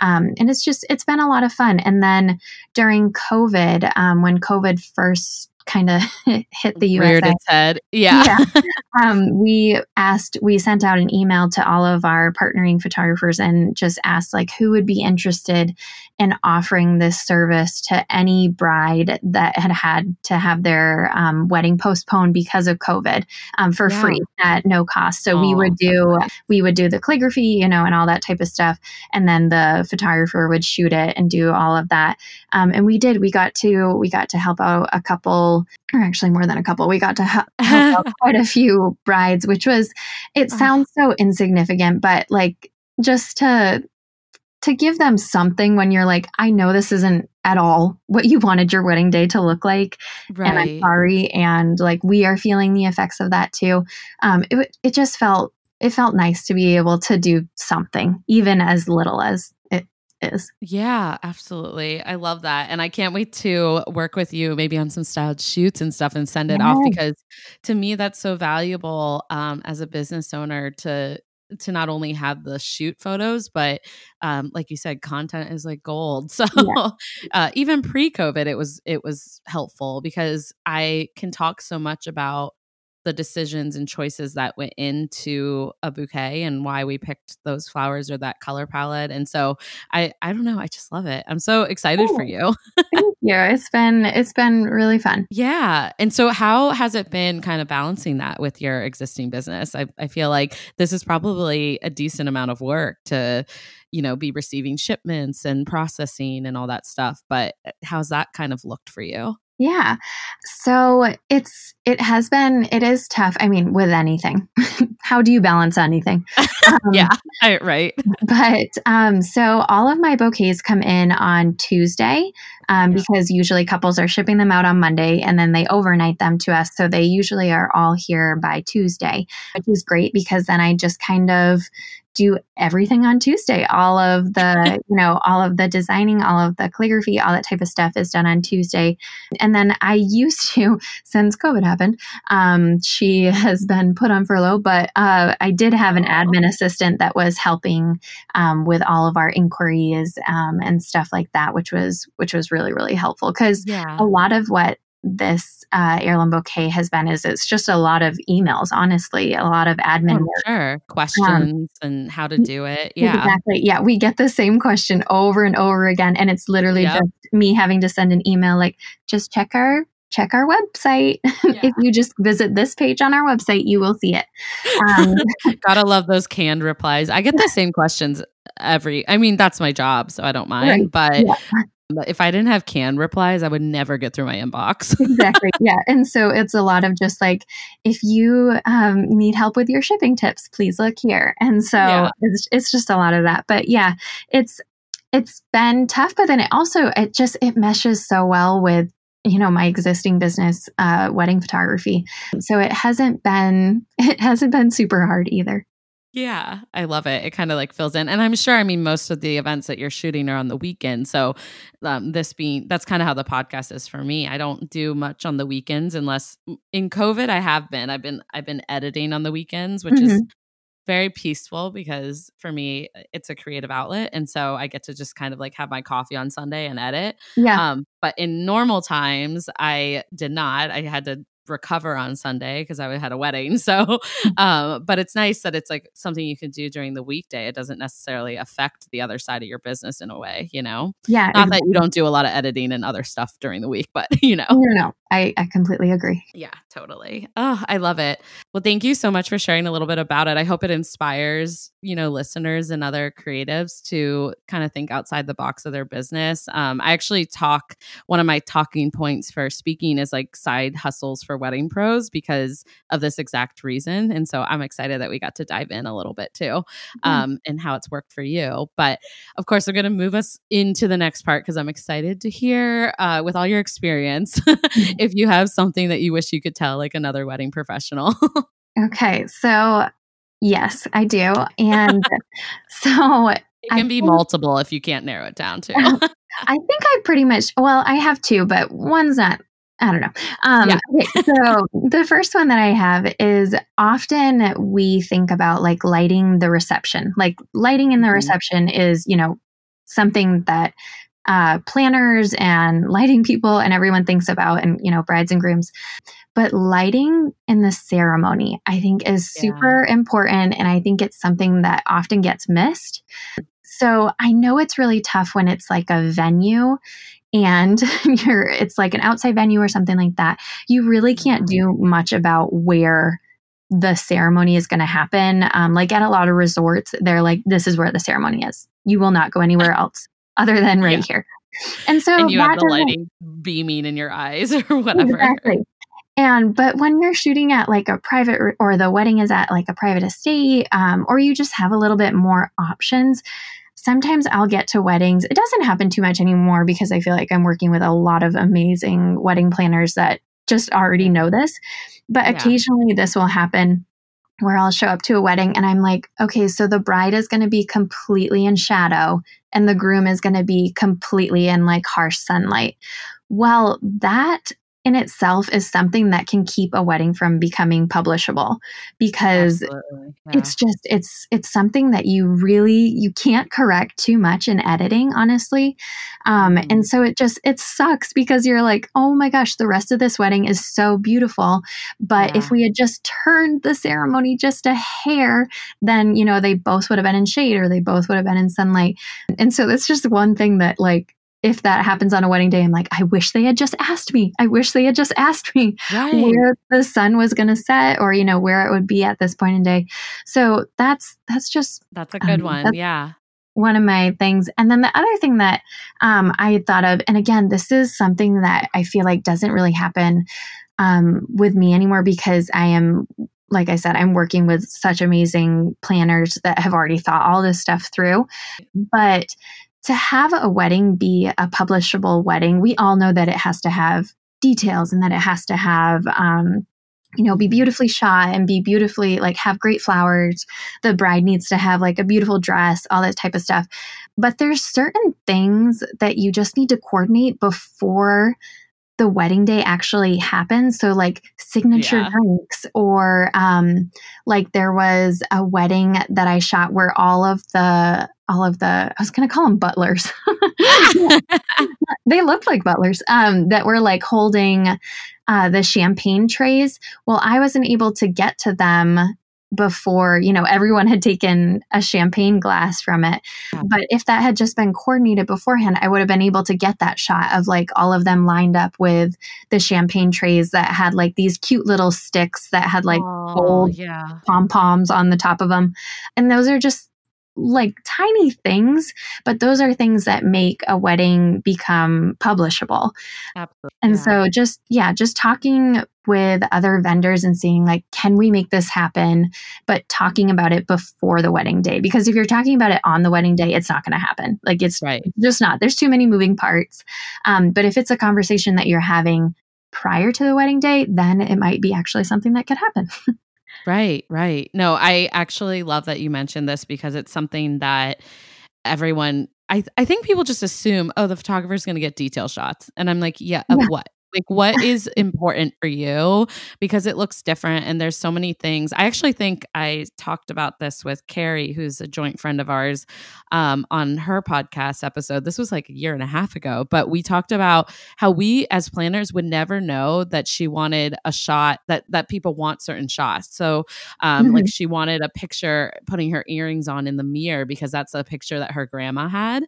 Speaker 2: Um, and it's just it's been a lot of fun. And then during covid um, when covid first kind of hit the US.
Speaker 1: Reared its head. Yeah.
Speaker 2: yeah. Um, we asked, we sent out an email to all of our partnering photographers and just asked, like, who would be interested in offering this service to any bride that had had to have their um, wedding postponed because of COVID um, for yeah. free at no cost. So oh, we would do, we would do the calligraphy, you know, and all that type of stuff. And then the photographer would shoot it and do all of that. Um, and we did, we got to, we got to help out a couple or actually more than a couple. We got to help out quite a few brides, which was, it sounds so insignificant, but like just to, to give them something when you're like, I know this isn't at all what you wanted your wedding day to look like. Right. And I'm sorry. And like, we are feeling the effects of that too. Um, it, it just felt, it felt nice to be able to do something, even as little as is.
Speaker 1: Yeah, absolutely. I love that. And I can't wait to work with you maybe on some styled shoots and stuff and send it off because to me that's so valuable um, as a business owner to to not only have the shoot photos but um, like you said content is like gold so yeah. uh, even pre-covid it was it was helpful because i can talk so much about the decisions and choices that went into a bouquet and why we picked those flowers or that color palette. And so I I don't know, I just love it. I'm so excited oh, for you.
Speaker 2: thank you. It's been it's been really fun.
Speaker 1: Yeah. And so how has it been kind of balancing that with your existing business? I, I feel like this is probably a decent amount of work to you know be receiving shipments and processing and all that stuff but uh, how's that kind of looked for you
Speaker 2: yeah. So it's it has been it is tough. I mean, with anything. How do you balance anything?
Speaker 1: Um, yeah, right.
Speaker 2: But um so all of my bouquets come in on Tuesday um, yeah. because usually couples are shipping them out on Monday and then they overnight them to us. So they usually are all here by Tuesday, which is great because then I just kind of do everything on Tuesday. All of the, you know, all of the designing, all of the calligraphy, all that type of stuff is done on Tuesday. And then I used to, since COVID happened, um, she has been put on furlough, but uh, I did have an admin assistant that was helping um, with all of our inquiries um, and stuff like that, which was which was really really helpful because yeah. a lot of what this uh, heirloom bouquet has been is it's just a lot of emails honestly a lot of admin oh,
Speaker 1: sure questions um, and how to do it yeah
Speaker 2: exactly yeah we get the same question over and over again and it's literally yep. just me having to send an email like just check our check our website yeah. if you just visit this page on our website you will see it
Speaker 1: um, gotta love those canned replies i get the same questions every i mean that's my job so i don't mind right. but yeah. But if I didn't have canned replies, I would never get through my inbox.
Speaker 2: exactly. Yeah. And so it's a lot of just like, if you um, need help with your shipping tips, please look here. And so yeah. it's, it's just a lot of that. But yeah, it's, it's been tough, but then it also, it just, it meshes so well with you know my existing business uh, wedding photography so it hasn't been it hasn't been super hard either
Speaker 1: Yeah, I love it. It kind of like fills in. And I'm sure, I mean, most of the events that you're shooting are on the weekend. So, um, this being that's kind of how the podcast is for me. I don't do much on the weekends unless in COVID I have been. I've been I've been editing on the weekends, which mm-hmm. is very peaceful because for me it's a creative outlet and so i get to just kind of like have my coffee on sunday and edit
Speaker 2: yeah
Speaker 1: um but in normal times i did not i had to recover on Sunday because I had a wedding. So, um, but it's nice that it's like something you can do during the weekday. It doesn't necessarily affect the other side of your business in a way, you know?
Speaker 2: Yeah.
Speaker 1: Not exactly. that you don't do a lot of editing and other stuff during the week, but you know.
Speaker 2: No, no, I, I completely agree.
Speaker 1: Yeah, totally. Oh, I love it. Well, thank you so much for sharing a little bit about it. I hope it inspires, you know, listeners and other creatives to kind of think outside the box of their business. Um, I actually talk, one of my talking points for speaking is like side hustles for wedding pros because of this exact reason. And so I'm excited that we got to dive in a little bit too mm-hmm. um, and how it's worked for you. But of course, we're going to move us into the next part because I'm excited to hear uh, with all your experience. if you have something that you wish you could tell like another wedding professional.
Speaker 2: okay. So, yes, I do. And so
Speaker 1: it can I be think, multiple if you can't narrow it down to.
Speaker 2: I think I pretty much, well, I have two, but one's not I don't know. Um, yeah. okay, so the first one that I have is often we think about like lighting the reception. Like lighting in the mm-hmm. reception is, you know, something that uh, planners and lighting people and everyone thinks about, and you know, brides and grooms. But lighting in the ceremony, I think, is super yeah. important, and I think it's something that often gets missed. So I know it's really tough when it's like a venue and you're it's like an outside venue or something like that. You really can't do much about where the ceremony is going to happen. Um, like at a lot of resorts, they're like, this is where the ceremony is. You will not go anywhere else other than right yeah. here. And so
Speaker 1: and you have the lighting beaming in your eyes or whatever.
Speaker 2: Exactly. And but when you're shooting at like a private or the wedding is at like a private estate, um, or you just have a little bit more options, sometimes I'll get to weddings. It doesn't happen too much anymore because I feel like I'm working with a lot of amazing wedding planners that just already know this. But yeah. occasionally this will happen where I'll show up to a wedding and I'm like, okay, so the bride is going to be completely in shadow and the groom is going to be completely in like harsh sunlight. Well, that in itself is something that can keep a wedding from becoming publishable because yeah. it's just it's it's something that you really you can't correct too much in editing honestly um, mm-hmm. and so it just it sucks because you're like oh my gosh the rest of this wedding is so beautiful but yeah. if we had just turned the ceremony just a hair then you know they both would have been in shade or they both would have been in sunlight and so that's just one thing that like if that happens on a wedding day, I'm like, I wish they had just asked me. I wish they had just asked me right. where the sun was going to set or, you know, where it would be at this point in day. So that's, that's just,
Speaker 1: that's a good um, one. Yeah.
Speaker 2: One of my things. And then the other thing that um, I thought of, and again, this is something that I feel like doesn't really happen um, with me anymore because I am like I said, I'm working with such amazing planners that have already thought all this stuff through. But to have a wedding be a publishable wedding, we all know that it has to have details and that it has to have, um, you know, be beautifully shot and be beautifully, like, have great flowers. The bride needs to have, like, a beautiful dress, all that type of stuff. But there's certain things that you just need to coordinate before the wedding day actually happens. So, like signature yeah. drinks, or um, like there was a wedding that I shot where all of the all of the I was going to call them butlers. they looked like butlers um, that were like holding uh, the champagne trays. Well, I wasn't able to get to them before you know everyone had taken a champagne glass from it but if that had just been coordinated beforehand i would have been able to get that shot of like all of them lined up with the champagne trays that had like these cute little sticks that had like oh, gold yeah. pom poms on the top of them and those are just like tiny things, but those are things that make a wedding become publishable. Absolutely. And yeah. so just yeah, just talking with other vendors and seeing like can we make this happen, but talking about it before the wedding day because if you're talking about it on the wedding day, it's not going to happen. Like it's right. just not. There's too many moving parts. Um, but if it's a conversation that you're having prior to the wedding day, then it might be actually something that could happen.
Speaker 1: Right, right. No, I actually love that you mentioned this because it's something that everyone I I think people just assume, oh, the photographer's going to get detail shots. And I'm like, yeah, of yeah. what? Like, what is important for you? Because it looks different and there's so many things. I actually think I talked about this with Carrie, who's a joint friend of ours, um, on her podcast episode. This was like a year and a half ago, but we talked about how we as planners would never know that she wanted a shot that that people want certain shots. So, um, mm-hmm. like she wanted a picture putting her earrings on in the mirror because that's a picture that her grandma had.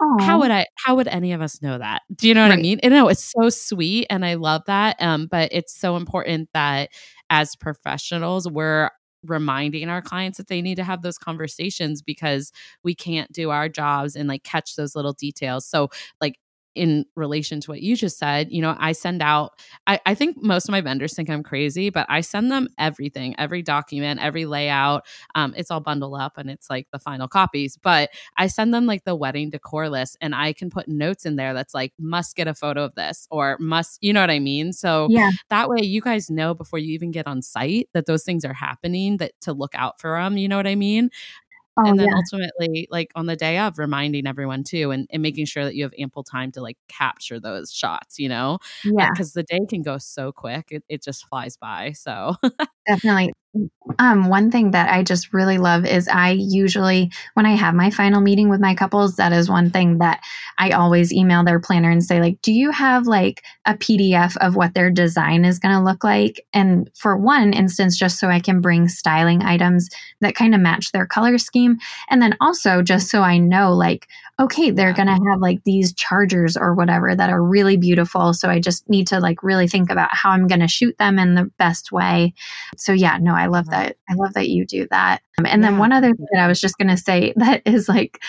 Speaker 1: Aww. How would I? How would any of us know that? Do you know what right. I mean? You know, it's so sweet, and I love that. Um, but it's so important that as professionals, we're reminding our clients that they need to have those conversations because we can't do our jobs and like catch those little details. So, like in relation to what you just said, you know, I send out, I, I, think most of my vendors think I'm crazy, but I send them everything, every document, every layout. Um, it's all bundled up and it's like the final copies, but I send them like the wedding decor list and I can put notes in there that's like, must get a photo of this or must, you know what I mean? So yeah. that way you guys know before you even get on site that those things are happening, that to look out for them, you know what I mean? Oh, and then yeah. ultimately like on the day of reminding everyone too and, and making sure that you have ample time to like capture those shots you know? Yeah. Because the day can go so quick it, it just flies by so.
Speaker 2: Definitely um, one thing that I just really love is I usually, when I have my final meeting with my couples, that is one thing that I always email their planner and say, like, do you have like a PDF of what their design is going to look like? And for one instance, just so I can bring styling items that kind of match their color scheme. And then also just so I know, like, okay, they're going to have like these chargers or whatever that are really beautiful. So I just need to like really think about how I'm going to shoot them in the best way. So yeah, no, I love that. I love that you do that. Um, and yeah. then one other thing that I was just going to say that is like,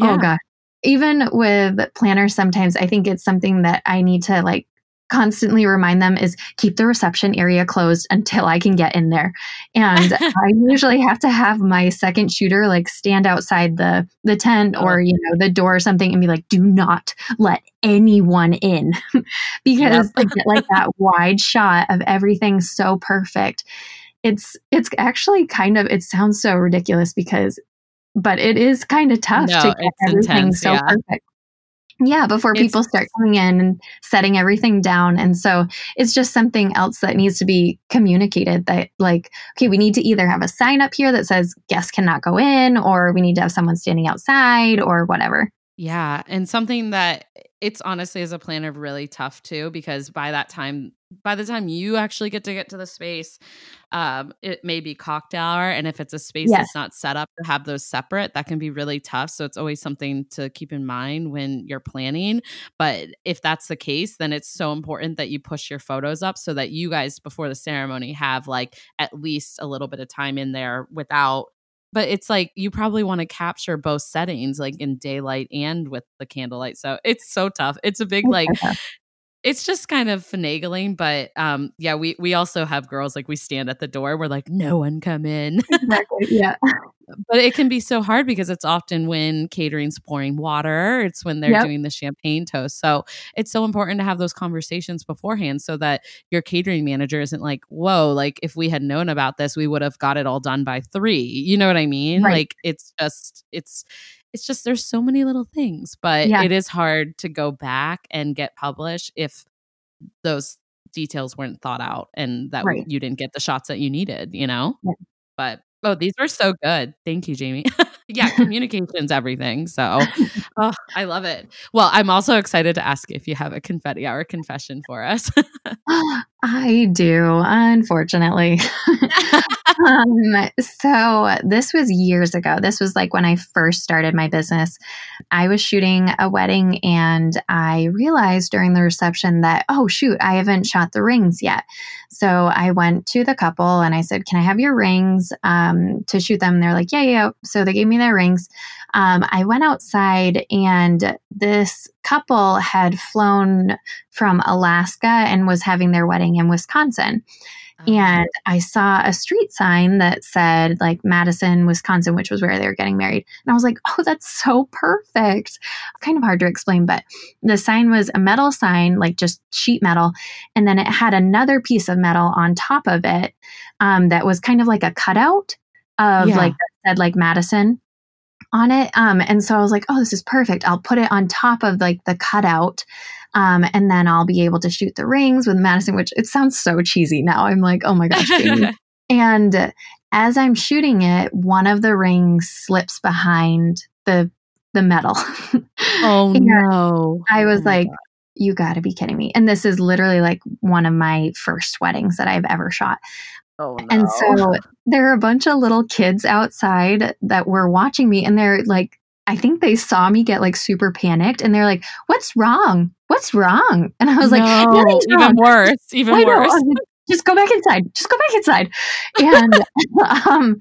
Speaker 2: oh yeah. oh gosh, even with planners, sometimes I think it's something that I need to like constantly remind them is keep the reception area closed until I can get in there. And I usually have to have my second shooter like stand outside the the tent oh. or you know the door or something and be like do not let anyone in because yep. like that wide shot of everything so perfect. It's it's actually kind of it sounds so ridiculous because but it is kind of tough no, to get everything intense, so yeah. perfect yeah before people start coming in and setting everything down and so it's just something else that needs to be communicated that like okay we need to either have a sign up here that says guests cannot go in or we need to have someone standing outside or whatever
Speaker 1: yeah and something that it's honestly as a planner really tough too because by that time by the time you actually get to get to the space um it may be cocktail hour and if it's a space yes. that's not set up to have those separate that can be really tough so it's always something to keep in mind when you're planning but if that's the case then it's so important that you push your photos up so that you guys before the ceremony have like at least a little bit of time in there without but it's like you probably want to capture both settings like in daylight and with the candlelight so it's so tough. It's a big like it's just kind of finagling but um yeah we we also have girls like we stand at the door we're like no one come in.
Speaker 2: Exactly yeah
Speaker 1: but it can be so hard because it's often when catering's pouring water it's when they're yep. doing the champagne toast so it's so important to have those conversations beforehand so that your catering manager isn't like whoa like if we had known about this we would have got it all done by three you know what i mean right. like it's just it's it's just there's so many little things, but yeah. it is hard to go back and get published if those details weren't thought out and that right. you didn't get the shots that you needed, you know? Yeah. But oh, these were so good. Thank you, Jaimee. yeah, communication's everything. So oh, I love it. Well, I'm also excited to ask if you have a confetti hour confession for us.
Speaker 2: I do, unfortunately. um, so this was years ago. This was like when I first started my business. I was shooting a wedding and I realized during the reception that, oh, shoot, I haven't shot the rings yet. So I went to the couple and I said, Can I have your rings um, to shoot them? They're like, Yeah, yeah. So they gave me their rings. Um, I went outside and this couple had flown from Alaska and was having their wedding in Wisconsin. Oh. And I saw a street sign that said like Madison, Wisconsin, which was where they were getting married. And I was like, oh, that's so perfect. Kind of hard to explain, but the sign was a metal sign, like just sheet metal. And then it had another piece of metal on top of it um, that was kind of like a cutout of yeah. like that said like Madison on it. Um, and so I was like, oh, this is perfect. I'll put it on top of like the cutout. Um, and then I'll be able to shoot the rings with Madison, which it sounds so cheesy now. I'm like, oh my gosh. and as I'm shooting it, one of the rings slips behind the the metal.
Speaker 1: oh no.
Speaker 2: I was oh like, God. you got to be kidding me. And this is literally like one of my first weddings that I've ever shot.
Speaker 1: Oh, no.
Speaker 2: And so there are a bunch of little kids outside that were watching me, and they're like, I think they saw me get like super panicked, and they're like, "What's wrong? What's wrong?" And I was no, like,
Speaker 1: "Even worse, even worse."
Speaker 2: Just go back inside. Just go back inside. And um,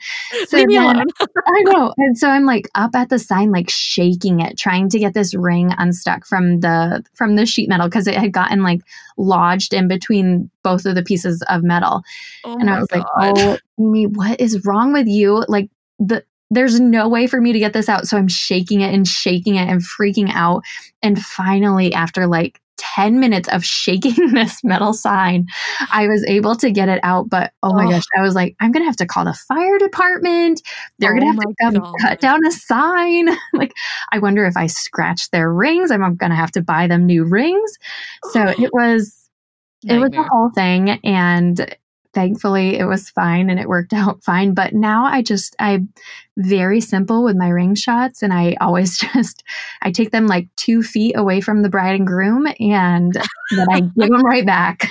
Speaker 2: so Leave me alone. I know. And so I'm like up at the sign, like shaking it, trying to get this ring unstuck from the from the sheet metal because it had gotten like lodged in between both of the pieces of metal. Oh and I was God. like, "Oh, me, what is wrong with you?" Like the there's no way for me to get this out. So I'm shaking it and shaking it and freaking out. And finally, after like 10 minutes of shaking this metal sign, I was able to get it out. But oh my oh. gosh, I was like, I'm going to have to call the fire department. They're oh going to have to come God. cut down a sign. like, I wonder if I scratch their rings, I'm going to have to buy them new rings. So it was, Nightmare. it was a whole thing. And thankfully it was fine and it worked out fine. But now I just, I'm very simple with my ring shots and I always just, I take them like two feet away from the bride and groom and then I give them right back.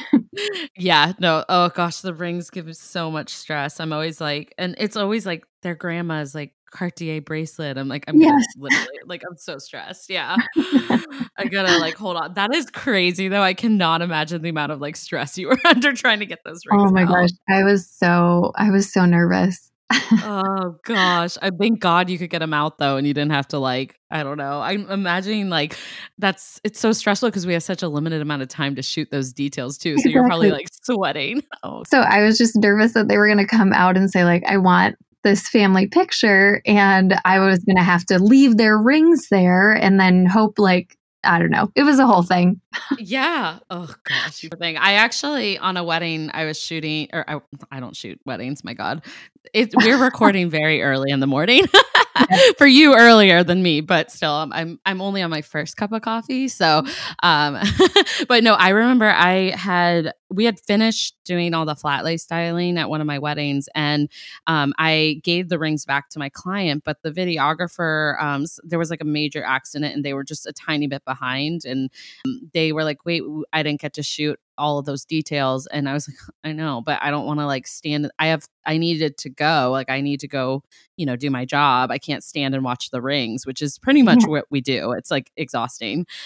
Speaker 1: yeah, no. Oh gosh, the rings give so much stress. I'm always like, and it's always like their grandma's like Cartier bracelet. I'm like, I'm yes. literally like, I'm so stressed. Yeah. I gotta like hold on. That is crazy though. I cannot imagine the amount of like stress you were under trying to get those oh rings.
Speaker 2: Oh my
Speaker 1: out.
Speaker 2: gosh. I was so, I was so nervous.
Speaker 1: oh gosh. I thank God you could get them out though and you didn't have to like, I don't know. I'm imagining like that's it's so stressful because we have such a limited amount of time to shoot those details too. So exactly. you're probably like sweating.
Speaker 2: Oh. So I was just nervous that they were gonna come out and say, like, I want this family picture and I was going to have to leave their rings there and then hope like I don't know. It was a whole thing.
Speaker 1: yeah. Oh gosh, thing. I actually on a wedding I was shooting or I, I don't shoot weddings, my god. It, we're recording very early in the morning. for you earlier than me, but still, I'm, I'm only on my first cup of coffee. So, um, but no, I remember I had we had finished doing all the flat lay styling at one of my weddings, and um, I gave the rings back to my client, but the videographer, um, there was like a major accident, and they were just a tiny bit behind, and um, they were like, "Wait, I didn't get to shoot all of those details and i was like i know but i don't want to like stand i have i needed to go like i need to go you know do my job. I can't stand and watch the rings which is pretty much yeah. what we do. It's like exhausting.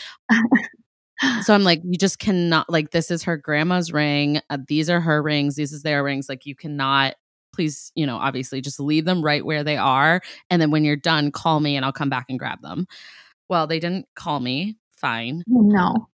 Speaker 1: So i'm like you just cannot like this is her grandma's ring uh, these are her rings these is their rings like you cannot please you know obviously just leave them right where they are and then when you're done call me and i'll come back and grab them. Well they didn't call me fine.
Speaker 2: No.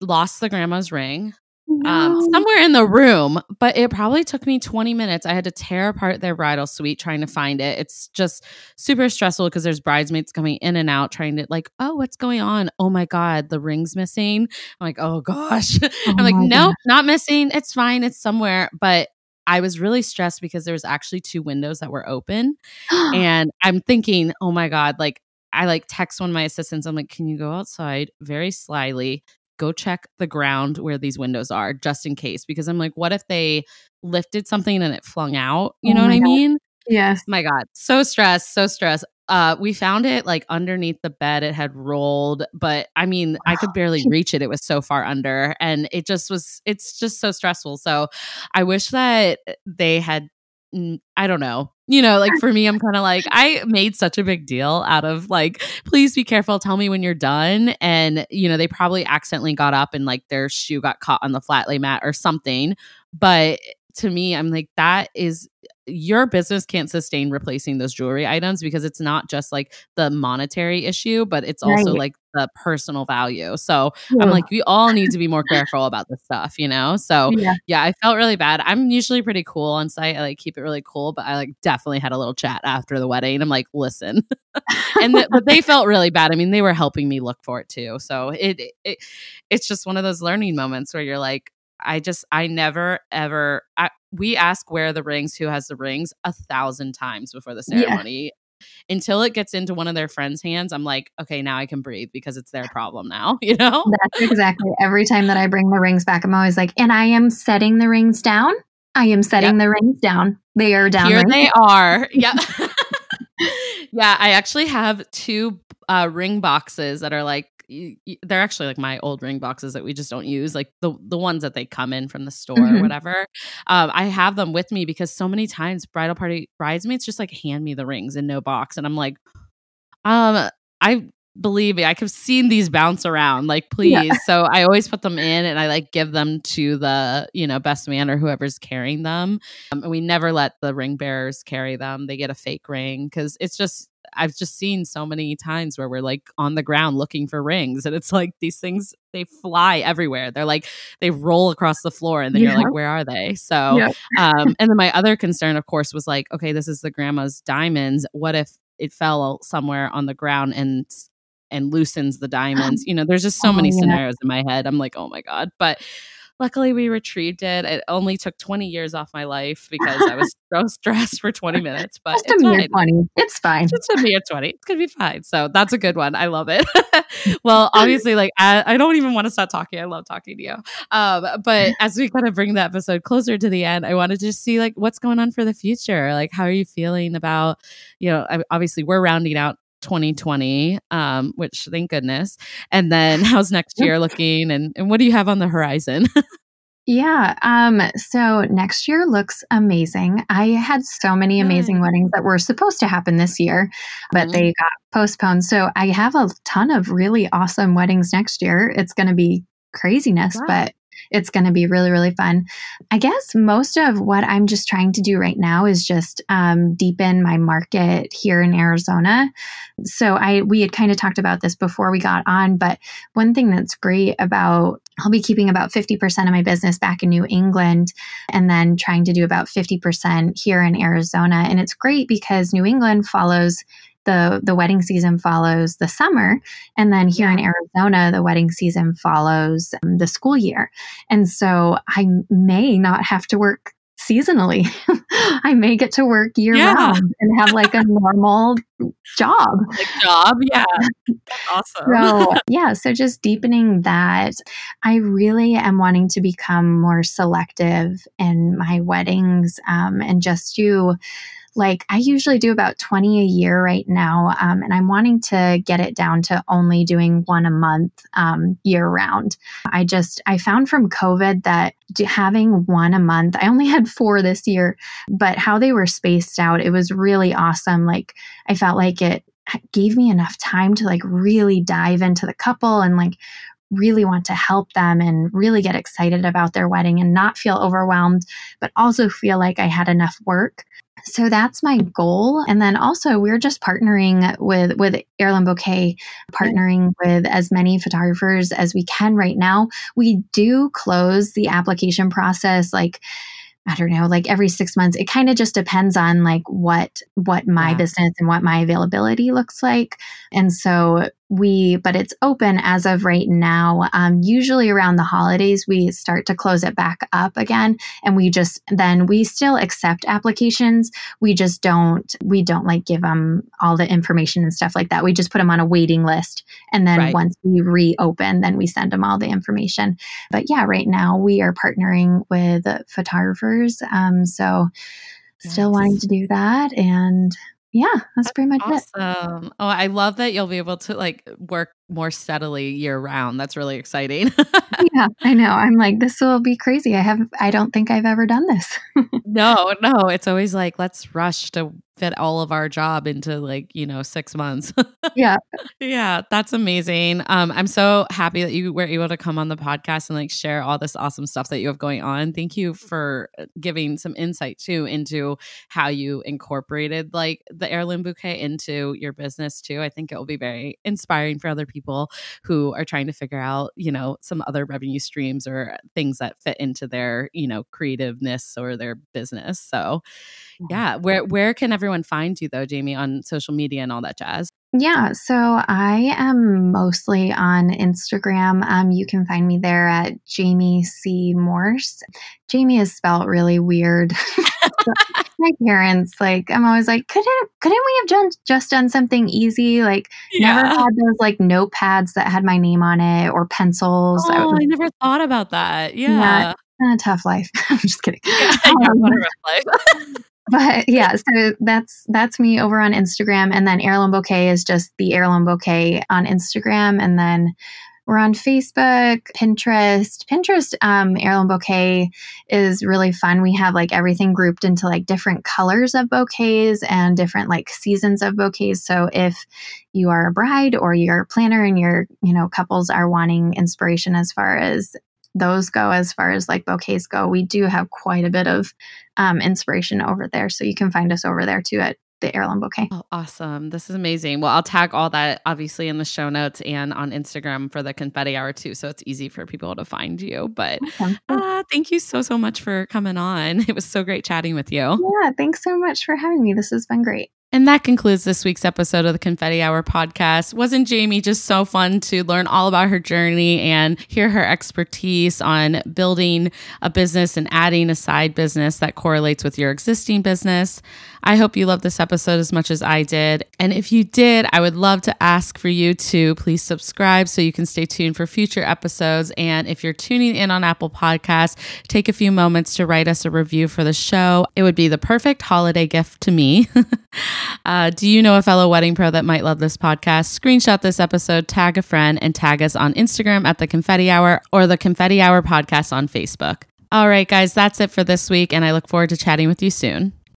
Speaker 1: Lost the grandma's ring no. um, somewhere in the room, but it probably took me 20 minutes. I had to tear apart their bridal suite trying to find it. It's just super stressful because there's bridesmaids coming in and out trying to, like, oh, what's going on? Oh my God, the ring's missing. I'm like, oh gosh. Oh I'm like, nope, not missing. It's fine. It's somewhere. But I was really stressed because there was actually two windows that were open. and I'm thinking, oh my God, like, I like text one of my assistants. I'm like, can you go outside very slyly, go check the ground where these windows are just in case because I'm like what if they lifted something and it flung out? You oh know what I mean?
Speaker 2: Yes.
Speaker 1: My god. So stressed so stressed uh we found it like underneath the bed. It had rolled but I mean I could barely reach it. It was so far under and it just was it's just so stressful. So I wish that they had I don't know. You know, like for me, I'm kind of like, I made such a big deal out of like, please be careful. Tell me when you're done. And, you know, they probably accidentally got up and like their shoe got caught on the flat lay mat or something. But to me, I'm like, that is your business can't sustain replacing those jewelry items because it's not just like the monetary issue, but it's also right. like the personal value. So I'm like, we all need to be more careful about this stuff, you know? So yeah. yeah, I felt really bad. I'm usually pretty cool on site. I like keep it really cool, but I like definitely had a little chat after the wedding. I'm like, listen, and but they felt really bad. I mean, they were helping me look for it too. So it, it it's just one of those learning moments where you're like, I just I never ever I, we ask where the rings, who has the rings, a thousand times before the ceremony. Until it gets into one of their friends' hands, I'm like, okay, now I can breathe because it's their problem now, you know?
Speaker 2: That's exactly every time that I bring the rings back, I'm always like, and I am setting the rings down. I am setting yep. the rings down. They are down.
Speaker 1: Here they are. Yeah. yeah, I actually have two uh, ring boxes that are like they're actually like my old ring boxes that we just don't use, like the the ones that they come in from the store mm-hmm. or whatever. Um, I have them with me because so many times bridal party bridesmaids just like hand me the rings in no box, and I'm like, um, I believe me, I have seen these bounce around. Like, please. Yeah. So I always put them in and I like give them to the, you know, best man or whoever's carrying them. Um, and we never let the ring bearers carry them. They get a fake ring because it's just I've just seen so many times where we're like on the ground looking for rings and it's like these things they fly everywhere. They're like they roll across the floor and then yeah. you're like where are they? So yeah. um and then my other concern of course was like okay this is the grandma's diamonds. What if it fell somewhere on the ground and and loosens the diamonds? You know, there's just so oh, many yeah. scenarios in my head. I'm like, "Oh my god." But luckily we retrieved it. It only took 20 years off my life because I was so stressed for 20 minutes. But
Speaker 2: just it's a mere 20. It's fine.
Speaker 1: Just a mere 20. It's gonna be fine. So that's a good one. I love it. well, obviously, like I, I, don't even want to stop talking. I love talking to you. Um, but as we kind of bring the episode closer to the end, I wanted to see like what's going on for the future. Like, how are you feeling about, you know, obviously we're rounding out 2020 um which thank goodness. And then how's next year looking and, and what do you have on the horizon?
Speaker 2: Yeah um so next year looks amazing. I had so many amazing weddings that were supposed to happen this year but mm-hmm. they got postponed. So i have a ton of really awesome weddings next year. It's going to be craziness wow. but it's going to be really, really fun. I guess most of what I'm just trying to do right now is just um, deepen my market here in Arizona. So I we had kind of talked about this before we got on, but one thing that's great about I'll be keeping about 50% of my business back in New England and then trying to do about 50% here in Arizona. And it's great because New England follows the the wedding season follows the summer and then here in Arizona the wedding season follows um, the school year. And so I may not have to work seasonally. I may get to work year yeah. round and have like a normal job.
Speaker 1: Like job? Yeah. Awesome.
Speaker 2: so yeah so just deepening that I really am wanting to become more selective in my weddings um, and just do like I usually do about 20 a year right now. Um, and I'm wanting to get it down to only doing one a month um, year round. I just, I found from COVID that having one a month, I only had four this year, but how they were spaced out, it was really awesome. Like I felt like it gave me enough time to like really dive into the couple and like really want to help them and really get excited about their wedding and not feel overwhelmed, but also feel like I had enough work so that's my goal. And then also we're just partnering with with Heirloom Bouquet, partnering with as many photographers as we can right now. We do close the application process like I don't know, like every six months. It kind of just depends on like what what my yeah. business and what my availability looks like. And so we but it's open as of right now um, usually around the holidays we start to close it back up again and we just then we still accept applications we just don't we don't like give them all the information and stuff like that we just put them on a waiting list and then right. once we reopen then we send them all the information but yeah right now we are partnering with photographers um, so yes. still wanting to do that and yeah, that's, pretty much
Speaker 1: awesome. it. Oh, I love that you'll be able to like work more steadily year round. That's really exciting.
Speaker 2: yeah, I know. I'm like, this will be crazy. I have I don't think I've ever done this.
Speaker 1: no, no. It's always like, let's rush to fit all of our job into like, you know, six months.
Speaker 2: yeah.
Speaker 1: Yeah. That's amazing. Um, I'm so happy that you were able to come on the podcast and like share all this awesome stuff that you have going on. Thank you for uh, giving some insight too into how you incorporated like the heirloom bouquet into your business too. I think it will be very inspiring for other people people who are trying to figure out, you know, some other revenue streams or things that fit into their, you know, creativeness or their business. So, yeah, where where can everyone find you though, Jaimee, on social media and all that jazz?
Speaker 2: Yeah, so I am mostly on Instagram. Um, you can find me there at Jaimee C. Morse. Jaimee is spelled really weird. my parents, like, I'm always like, couldn't couldn't we have done just done something easy? Like, yeah. never had those like notepads that had my name on it or pencils.
Speaker 1: Oh, I, was, I never thought about that. Yeah.
Speaker 2: yeah a tough life. I'm just kidding. Yeah, um, but yeah, so that's that's me over on Instagram, and then Heirloom Bouquet is just the Heirloom Bouquet on Instagram, and then we're on Facebook, Pinterest. Pinterest um, Heirloom Bouquet is really fun. We have like everything grouped into like different colors of bouquets and different like seasons of bouquets. So if you are a bride or you're a planner and your you know couples are wanting inspiration as far as those go as far as like bouquets go we do have quite a bit of um, inspiration over there. So you can find us over there too at the heirloom bouquet.
Speaker 1: Oh, awesome. This is amazing. Well i'll tag all that obviously in the show notes and on instagram for the confetti hour too so it's easy for people to find you. But awesome. uh, thank you so so much for coming on. It was so great chatting with you.
Speaker 2: Yeah thanks so much for having me. This has been great
Speaker 1: and that concludes this week's episode of the Confetti Hour podcast. Wasn't Jaimee just so fun to learn all about her journey and hear her expertise on building a business and adding a side business that correlates with your existing business? I hope you loved this episode as much as I did. And if you did, I would love to ask for you to please subscribe so you can stay tuned for future episodes. And if you're tuning in on Apple Podcasts, take a few moments to write us a review for the show. It would be the perfect holiday gift to me. uh, do you know a fellow wedding pro that might love this podcast? Screenshot this episode, tag a friend, and tag us on Instagram at the Confetti Hour or the Confetti Hour podcast on Facebook. All right, guys, that's it for this week, and I look forward to chatting with you soon.